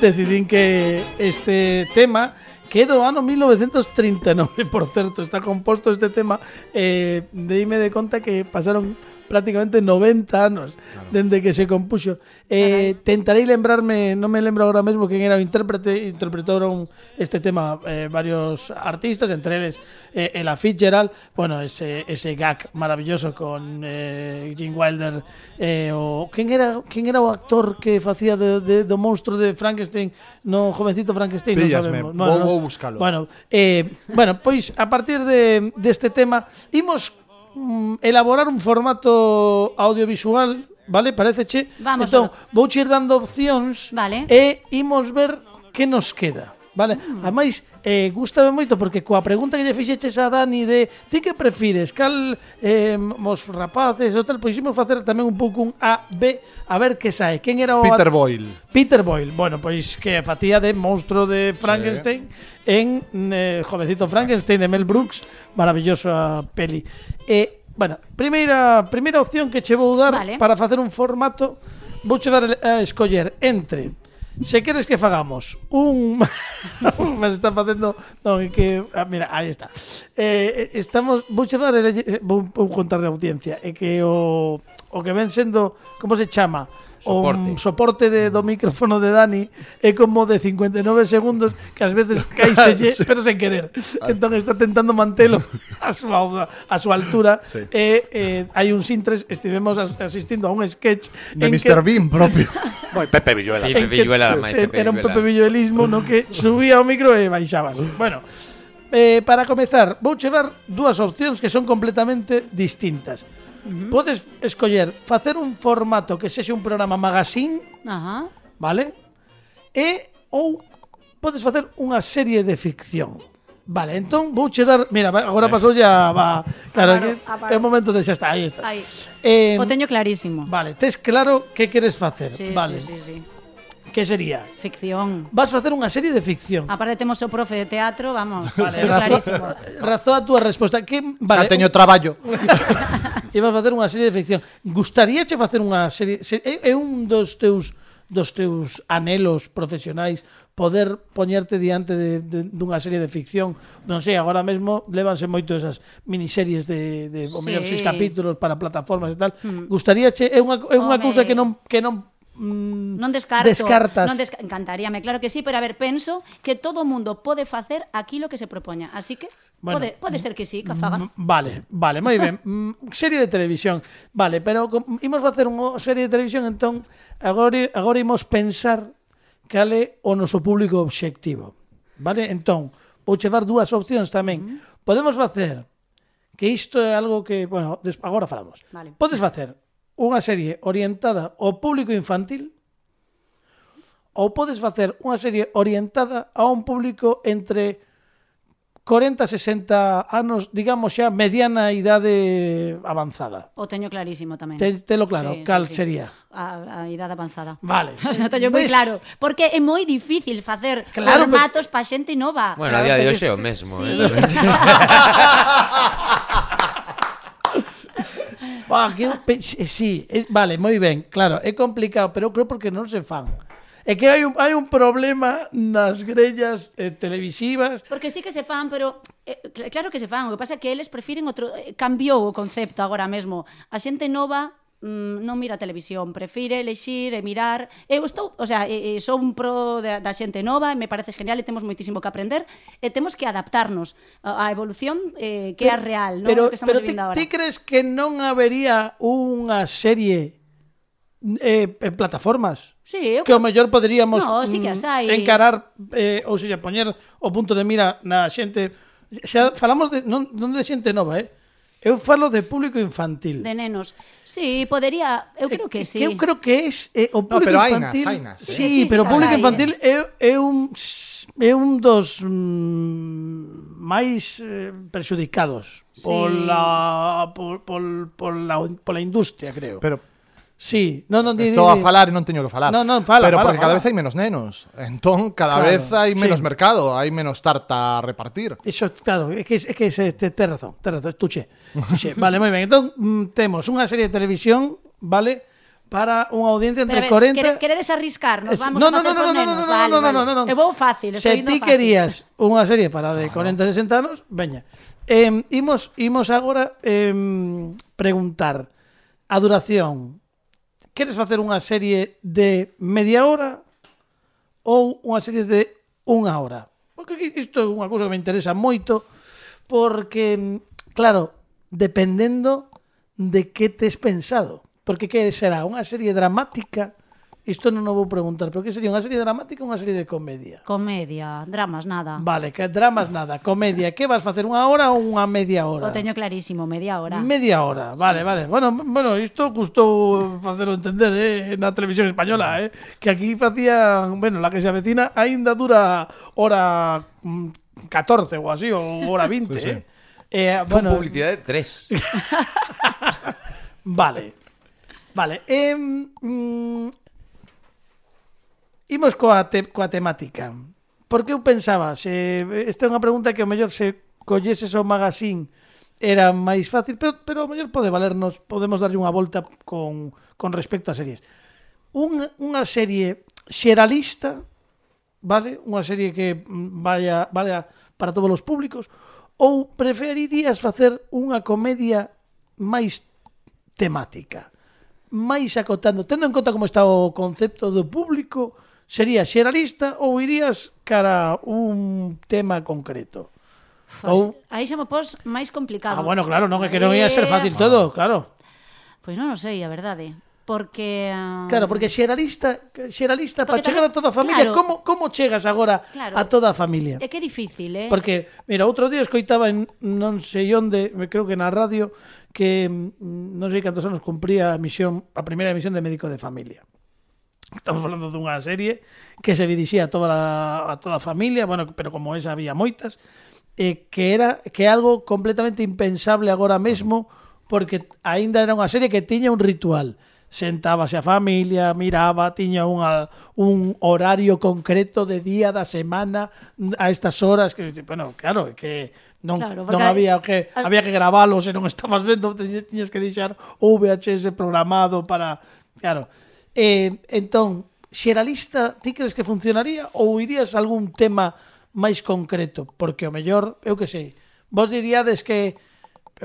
decidín que este tema que do ano 1939, por certo, está composto este tema eh, deime de conta que pasaron prácticamente 90 anos claro. dende que se compuxo. Eh, tentarei lembrarme, non me lembro agora mesmo quen era o intérprete, interpretaron este tema eh, varios artistas, entre eles eh, Ella Fitzgerald, bueno, ese, ese gag maravilloso con eh, Gene Wilder, eh, o quen era, quen era o actor que facía de, de, do monstro de Frankenstein, no jovencito Frankenstein, non sabemos. Bueno, vou, vou buscalo. Bueno, eh, bueno, pois a partir de deste de tema imos Mm, elaborar un formato audiovisual, vale? Pareceche? Vamos entón, vou ir dando opcións vale. e imos ver que nos queda. Vale? Mm. Ademais, eh, gustame moito porque coa pregunta que lle fixeches a Dani de ti que prefires, cal eh, os rapaces ou tal, poiximos facer tamén un pouco un A, B, a ver que sae. Quen era o Peter at... Boyle. Peter Boyle. Bueno, pois que facía de monstro de Frankenstein sí. en eh, Jovencito Frankenstein de Mel Brooks, maravillosa peli. Eh, bueno, primeira primeira opción que che vou dar vale. para facer un formato vouche dar a escoller entre Se queres que fagamos un mas está facendo non que ah, mira, aí está. Eh, eh estamos vou che dar eh, vou, vou a audiencia é que o o que ven sendo, como se chama? Soporte. O soporte de, do micrófono de Dani é como de 59 segundos que ás veces caíselle, sí. pero sen querer. Entón está tentando mantelo a súa, a súa altura. Sí. E, eh, hai un sintres, estivemos asistindo a un sketch de en Mr. Que, Bean propio. Moi Pepe Villuela. Sí, Pepe Villuela, que, máis, Pepe Era un Pepe Villuelismo no que subía o micro e baixabas. Bueno, eh, para comezar, vou chevar dúas opcións que son completamente distintas. Podes escoller facer un formato que sexe un programa magazine, Ajá. Vale? E ou podes facer unha serie de ficción. Vale, entón vou che dar, mira, agora eh. pasou ya va, claro, aparo, que, aparo. é o momento de xa está, aí está. Aí. Eh, o teño clarísimo. Vale, tes claro que queres facer. Sí, vale. Sí, sí, sí que sería? Ficción. Vas facer unha serie de ficción. Aparte temos o profe de teatro, vamos, vale, clarísimo. Razó a túa resposta. Que, vale, Xa teño traballo. Ibas facer unha serie de ficción. Gustaríache facer unha serie... Se, é, é un dos teus dos teus anelos profesionais poder poñerte diante de, de, dunha serie de ficción non sei, agora mesmo levanse moito esas miniseries de, de o mellor sí. seis capítulos para plataformas e tal mm. gustaríache, é unha, é unha cousa que non, que non mm, non descarto, descartas. Non desca encantaríame, claro que sí, pero a ver, penso que todo o mundo pode facer aquilo que se propoña, así que Bueno, pode, pode ser que sí, que fagan. Vale, vale, moi ben. serie de televisión. Vale, pero imos facer unha serie de televisión, entón agora agora imos pensar cal é o noso público obxectivo. Vale? Entón, vou chevar dúas opcións tamén. Podemos facer que isto é algo que, bueno, agora falamos. Vale. Podes facer unha serie orientada ao público infantil ou podes facer unha serie orientada a un público entre 40-60 anos, digamos xa, mediana idade avanzada. O teño clarísimo tamén. Te, telo claro, sí, cal sí, sí. sería? A, a idade avanzada. Vale. o sea, teño moi claro. Porque é moi difícil facer claro, formatos pero... pa xente nova. Bueno, claro, a día de hoxe é o mesmo. Sí. Eh, Buah, que eu, eh, sí, es, vale, moi ben, claro, é complicado, pero eu creo porque non se fan. É que hai un, hai un problema nas grellas eh, televisivas. Porque sí que se fan, pero eh, claro que se fan, o que pasa é que eles prefiren outro eh, cambiou o concepto agora mesmo. A xente nova mm, non mira televisión, prefire lexir e mirar. Eu estou, o sea, e, e sou un pro da, da xente nova, e me parece genial e temos moitísimo que aprender e temos que adaptarnos á evolución eh, que pero, é real, non? Pero, que pero ti, ti crees que non habería unha serie eh, en plataformas. Sí, eu... Que o mellor poderíamos no, sí que mm, hai... encarar eh, ou seja, poñer o punto de mira na xente xa falamos de non, non de xente nova, eh? Eu falo de público infantil. De nenos. Sí, podería, eu creo que eh, sí. Que eu creo que es eh, o público no, pero infantil. Hainas, hai sí, sí, pero o público infantil é, é un é un dos mm, máis eh, perxudicados sí. pola por, por, pola pola industria, creo. Pero Sí, non, non, di, Estou di, di. a falar e non teño que falar. Non, non, fala, Pero fala, porque fala. cada vez hai menos nenos. Entón, cada claro, vez hai menos sí. mercado, hai menos tarta a repartir. Iso, claro, é que, é que é, te, te razón, te razón, estuche. estuche. vale, moi ben. Entón, mm, temos unha serie de televisión, vale, para unha audiencia entre Pero, 40... Quere, queredes arriscarnos, vamos no, a facer no, no, con no, nenos, no, no, vale, no, no, vale. No, no, no. Eu vou fácil, Se ti querías unha serie para de 40 a 60 anos, veña. Eh, imos, imos agora eh, preguntar a duración queres facer unha serie de media hora ou unha serie de unha hora? Porque isto é unha cousa que me interesa moito porque, claro, dependendo de que tes pensado. Porque que será unha serie dramática Isto non o vou preguntar, pero que sería unha serie dramática ou unha serie de comedia? Comedia, dramas nada. Vale, que dramas nada, comedia. Que vas facer unha hora ou unha media hora? O teño clarísimo, media hora. Media hora, vale, sí, vale. Sí. Bueno, bueno, isto custou facelo entender eh, na televisión española, eh, que aquí facían, bueno, la que se avecina aínda dura hora mm, 14 ou así, ou hora 20, sí, sí. eh. Eh, bueno, Con publicidade 3. vale. Vale. Eh, mm, Imos coa, te, coa temática. Porque eu pensaba, se esta é unha pregunta que o mellor se colleses o magazín era máis fácil, pero, pero o mellor pode valernos, podemos darlle unha volta con, con respecto a series. Un, unha serie xeralista, vale? Unha serie que vaya, vaya para todos os públicos, ou preferirías facer unha comedia máis temática, máis acotando, tendo en conta como está o concepto do público, sería xeralista ou irías cara un tema concreto? Fos, ou... Aí xa me pos máis complicado. Ah, bueno, claro, non é que non ia ser eh, fácil todo, claro. Pois non o sei, a verdade. Porque... Uh... Claro, porque xeralista, xeralista porque para chegar a toda a familia, claro. como, como chegas agora claro. a toda a familia? É que é difícil, eh? Porque, mira, outro día escoitaba en non sei onde, creo que na radio, que mm, non sei cantos anos cumpría a misión, a primeira misión de médico de familia. Estamos falando dunha serie que se dirixía a toda a, a toda a familia, bueno, pero como esa había moitas, eh, que era que algo completamente impensable agora mesmo porque aínda era unha serie que tiña un ritual. Sentábase a familia, miraba, tiña unha, un horario concreto de día da semana a estas horas que, bueno, claro, que non, claro, non había que al... había que gravalo se non estabas vendo, tiñas que deixar o VHS programado para, claro, Eh, entón, xeralista, ti crees que funcionaría ou irías a algún tema máis concreto? Porque o mellor, eu que sei, vos diríades que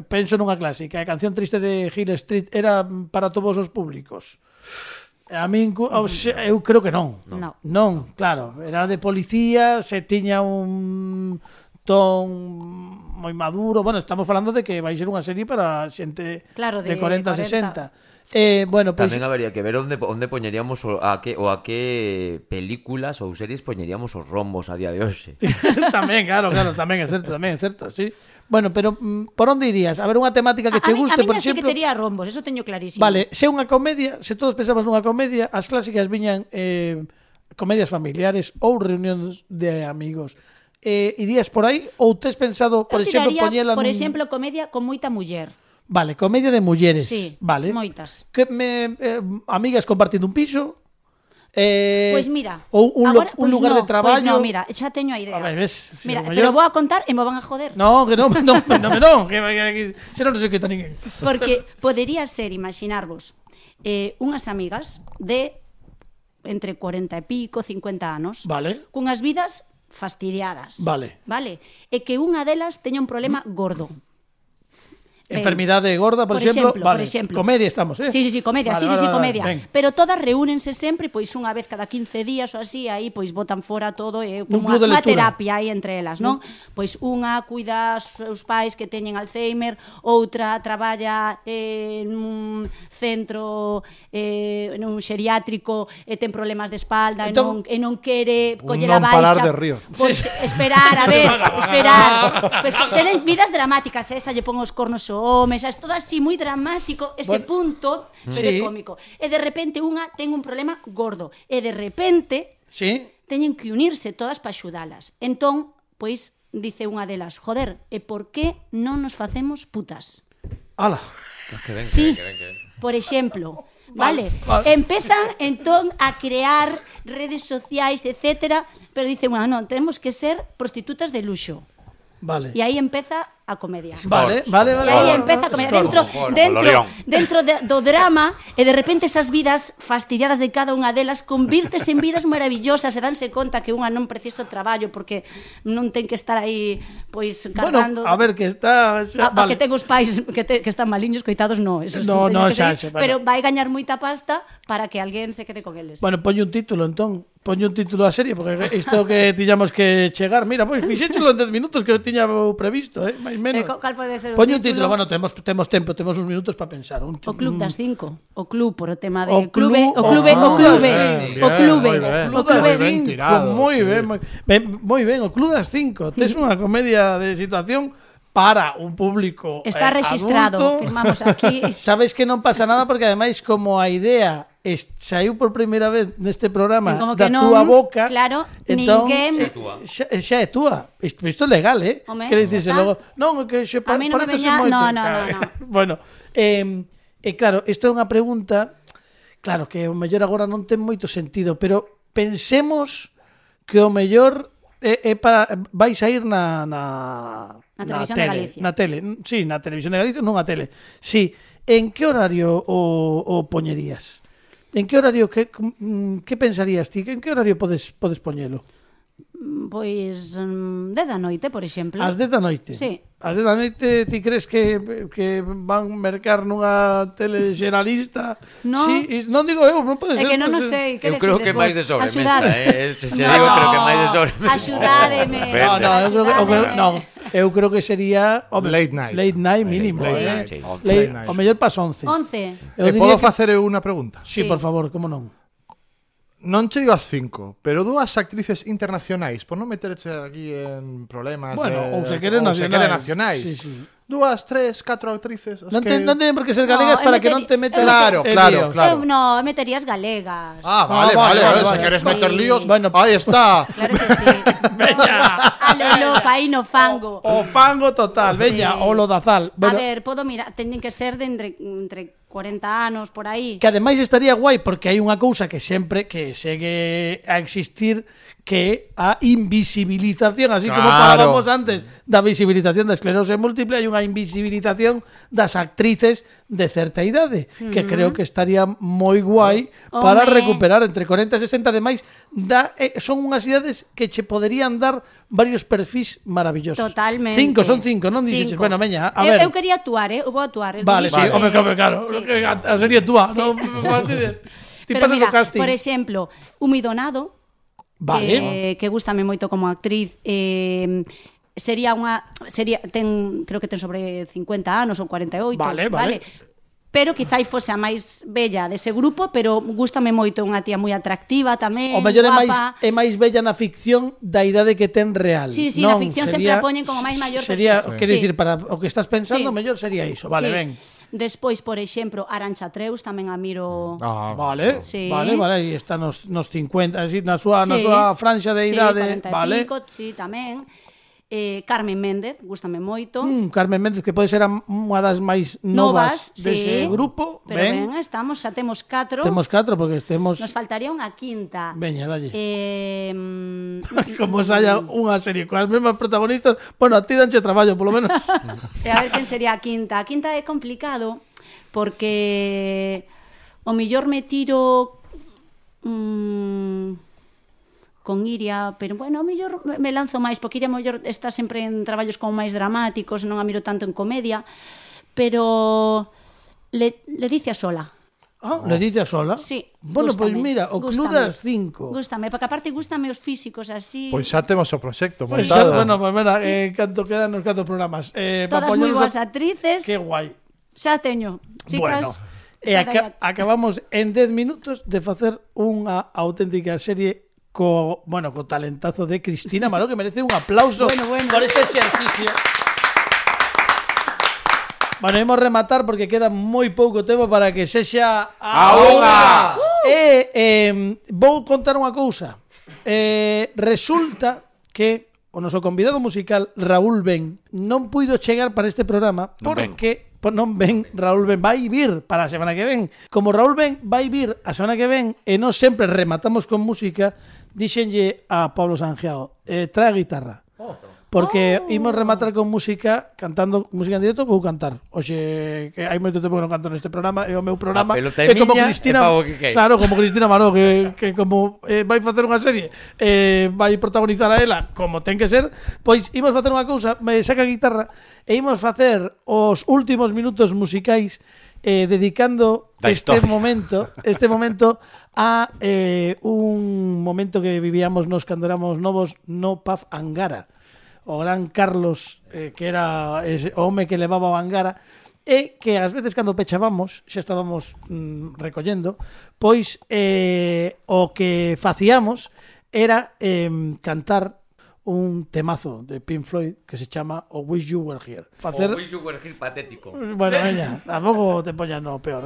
penso nunha clásica, a canción triste de Hill Street era para todos os públicos. A min mm, eu creo que non. Non, non claro, era de policía, se tiña un ton moi maduro, bueno, estamos falando de que vai ser unha serie para xente claro, de, de 40, a 60. Eh, bueno, pois... Pues... Tamén habería que ver onde, onde poñeríamos o, a que, o a que películas ou series poñeríamos os rombos a día de hoxe. tamén, claro, claro, tamén é certo, tamén é certo, sí. Bueno, pero mm, por onde irías? A ver, unha temática que a, che guste, a mí, a por exemplo... A que tería rombos, eso teño clarísimo. Vale, se unha comedia, se todos pensamos nunha comedia, as clásicas viñan eh, comedias familiares ou reunións de amigos eh, irías por aí ou tes pensado, por exemplo, poñela por nun... exemplo, comedia con moita muller. Vale, comedia de mulleres, sí, vale. moitas. Que me eh, amigas compartindo un piso, Eh, pois pues mira, ou un, agora, un pues lugar no, de pois traballo. Pois pues no, mira, xa teño a idea. A ver, ves, si mira, pero yo... vou a contar e me van a joder. No, que non, no, no, no, que, que, que, que non sei que tan ninguén. Porque podería ser, imaginarvos, eh, unhas amigas de entre 40 e pico, 50 anos, vale. cunhas vidas fastidiadas. Vale. Vale. E que unha delas teña un problema gordo. Enfermidade gorda, por, por exemplo, exemplo, vale. por exemplo. Comedia estamos, eh? Sí, sí, sí, comedia, vale, sí, vale, sí, vale, comedia. Ben. Pero todas reúnense sempre pois unha vez cada 15 días ou así, aí pois botan fora todo e eh, como Un unha, terapia aí entre elas, non? Mm. Pois unha cuida os seus pais que teñen Alzheimer, outra traballa eh, nun centro eh, nun xeriátrico e ten problemas de espalda entón, e, non, e non quere coller a baixa. de río. Pois, sí. esperar, a ver, esperar. pois, tenen vidas dramáticas, esa eh, lle pon os cornos ao home, xa, todo así moi dramático, ese bueno, punto, pero sí. cómico. E de repente unha ten un problema gordo, e de repente sí. teñen que unirse todas para axudalas. Entón, pois, dice unha delas, joder, e por que non nos facemos putas? Ala. Ah, que ben, sí, que ben, que ben, que ben. por exemplo, Vale. vale. Empezan entón a crear redes sociais, etcétera, pero dicen, bueno, non, tenemos que ser prostitutas de luxo. Vale. E aí empeza a comedia. Vale, vale, vale. E aí empeza a comedia dentro dentro dentro de, do drama e de repente esas vidas fastidiadas de cada unha delas convírtese en vidas maravillosas e danse conta que unha non precisa traballo porque non ten que estar aí pois cargando. Bueno, a ver que está xa, a, vale. a que ten os pais que, te, que están maliños coitados, no, eso no, no, xa, xa, bueno. pero vai gañar moita pasta para que alguén se quede con eles. Bueno, poño un título entón, poño un título á serie porque isto que tiñamos que chegar, mira, pois fixéchelo en 10 minutos que eu tiña previsto, eh? máis menos. Eh, cal pode ser Poñe un título, bueno, temos temos tempo, temos uns minutos para pensar. Un, o Club das 5, o Club por o tema de o clube, o clube, o ah, clube, o clube, o clube moi ben, moi ben, o Club das 5. Tes unha comedia de situación para un público Está eh, registrado, adulto. firmamos aquí. Sabes que non pasa nada porque ademais como a idea es, saiu por primeira vez neste programa como que da non, túa boca claro, entón, ninguén... xa, xa é túa isto, isto é legal, eh? Home, queres dice logo non, que xe pa, non parece veña... moito no, no, no, no. bueno, eh, eh, claro, isto é unha pregunta claro, que o mellor agora non ten moito sentido pero pensemos que o mellor é, é para, vais a ir na, na, na, na tele, Galicia. na tele, sí, na televisión de Galicia, non a tele. Sí, en que horario o, o poñerías? En que horario, que, mm, que pensarías ti? En que horario podes, podes poñelo? Pois mm, 10 da noite, por exemplo. As 10 da noite? Sí. As 10 da noite ti crees que, que van mercar nunha tele xeralista? No. Sí, non digo eu, non pode ser. É que non o sei. Que eu creo que máis de sobremesa. Eh? Se, se no. digo, creo que máis de sobremesa. Axudádeme. No, no, eu creo que... O, non, eu creo que sería home, late night. Late night mínimo, late, night, eh? Night, late night. O mellor pas 11. 11. Eu eh, podo que... facer eu unha pregunta? Sí, sí, por favor, como non? Non che digo as cinco, pero dúas actrices internacionais, por non meterche aquí en problemas... Bueno, eh, ou se queren nacionais. Se quere nacionais. Sí, sí dúas, tres, catro actrices. As non, te, que... non teñen por que ser galegas no, para meteri... que non te metas Claro, en claro, lío. claro. Eu no, meterías galegas. Ah, vale, ah, vale, vale, vale, vale, se queres sí. meter líos, bueno, aí está. Claro que sí. veña. A lo loco, aí no fango. O, o fango total, sí. veña, o lodazal. Bueno, a ver, podo mirar, teñen que ser de entre, entre 40 anos por aí. Que ademais estaría guai porque hai unha cousa que sempre que segue a existir que a invisibilización, así claro. como falábamos antes da visibilización da esclerose múltiple, hai unha invisibilización das actrices de certa idade, mm -hmm. que creo que estaría moi guai oh. para Home. recuperar entre 40 e 60 de máis, da, eh, son unhas idades que che poderían dar varios perfis maravillosos. Totalmente. Cinco, son cinco, non dixeches, bueno, meña, a ver. Eu, eu quería actuar, eh, eu vou actuar. Eu vale, sí, vale. home, home, claro, sí. que, a, a sería tú, sí. non? Ti pasas mira, o casting. Por exemplo, Humidonado, Vale. Eh, que, que gustame moito como actriz. Eh, sería unha sería ten creo que ten sobre 50 anos ou 48, vale, vale. vale pero quizáis fose a máis bella dese grupo, pero gustame moito unha tía moi atractiva tamén, O mellor é máis guapa. é máis bella na ficción da idade que ten real. Sí, sí, na ficción sempre a poñen como máis maior. Sería, sí. quer dicir, para o que estás pensando, Sí. mellor sería iso. Vale, Sí. ben. Despois, por exemplo, Arancha Treus tamén a miro. Ah, vale. Sí. Vale, vale, aí está nos nos 50, así na súa sí. na súa franxa de idade, sí, 40 vale. Pico, sí, tamén eh, Carmen Méndez, gustame moito. Mm, Carmen Méndez, que pode ser unha das máis novas, novas dese sí, grupo. Pero ben. ben, estamos, xa temos catro. Temos catro, porque temos... Nos faltaría unha quinta. Veña, dalle. Eh, mm, Como saia unha serie coas mesmas protagonistas, bueno, a ti danche traballo, polo menos. e a ver, quen sería a quinta? A quinta é complicado, porque o millor me tiro... Mm, con Iria, pero bueno, a mellor me lanzo máis, porque Iria mellor está sempre en traballos como máis dramáticos, non a miro tanto en comedia, pero le, le dice a sola. Ah, oh, le dice a sola? Sí. Bueno, pois pues mira, o Club das 5. Gústame, porque aparte gústame os físicos así. Pois xa temos o proxecto montado. Sí. Xa, bueno, pues mira, sí. eh, canto quedan nos catro programas. Eh, Todas moi boas a... actrices. Que guai. Xa teño. Chicas, bueno. E aca acabamos en 10 minutos de facer unha auténtica serie co, bueno, co talentazo de Cristina Maró, que merece un aplauso bueno, bueno. por este exercicio. Bueno, imos rematar porque queda moi pouco tempo para que sexa a, unha. E eh, vou contar unha cousa. Eh, resulta que o noso convidado musical Raúl Ben non puido chegar para este programa porque non non ven Raúl Ben vai vir para a semana que ven. Como Raúl Ben vai vir a semana que ven e non sempre rematamos con música, Dixenlle a Pablo Sanjeao, eh, trae a guitarra. Porque oh. imos rematar con música cantando música en directo, vou cantar. Oxe, que hai moito tempo que non canto neste programa, é o meu programa. É como Cristina, que claro, como Cristina Maró, que, que como eh, vai facer unha serie, eh, vai protagonizar a ela, como ten que ser, pois imos facer unha cousa, me saca a guitarra e imos facer os últimos minutos musicais eh, dedicando da este historia. momento, este momento a eh, un momento que vivíamos nos cando éramos novos no Paz Angara. O gran Carlos, eh, que era ese home que levaba o Angara, e que ás veces cando pechábamos, xa estábamos mm, recollendo, pois eh, o que facíamos era eh, cantar un temazo de Pink Floyd que se chama O Wish You Were Here facer O Wish You Were Here patético. Bueno, veña, tampouco te poñas no peor.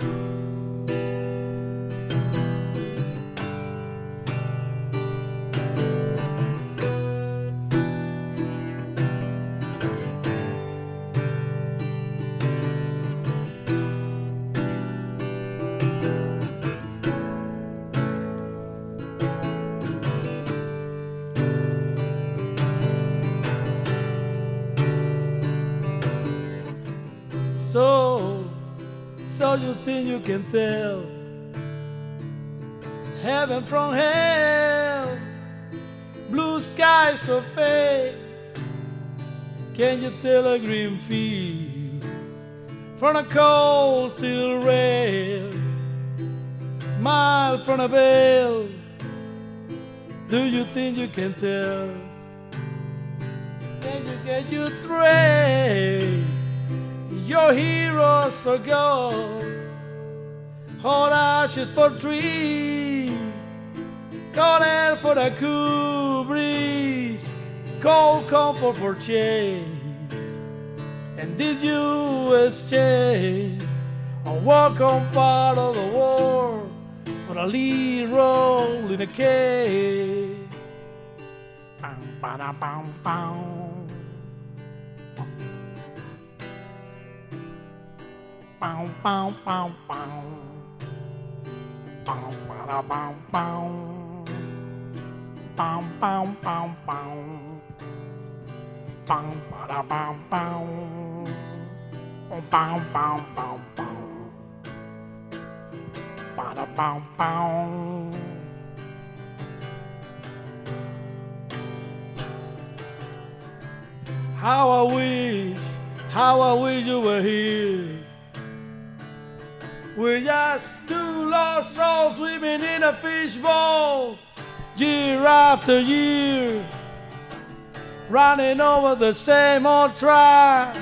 So, so you think you can tell heaven from hell, blue skies for pay. Can you tell a green field from a cold steel rail? Smile from a veil. Do you think you can tell? Can you get you trade your heroes for gold? Hot ashes for tree, cold air for the cool breeze, cold comfort for change. And did you exchange a welcome part of the war for a lead role in a cave? Bam, ba-da, bam, bam. How I wish, how I wish you were here. We're just two lost souls swimming in a fishbowl, year after year, running over the same old track.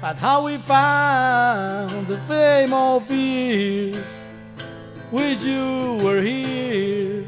But how we found the same old fears. Wish you were here.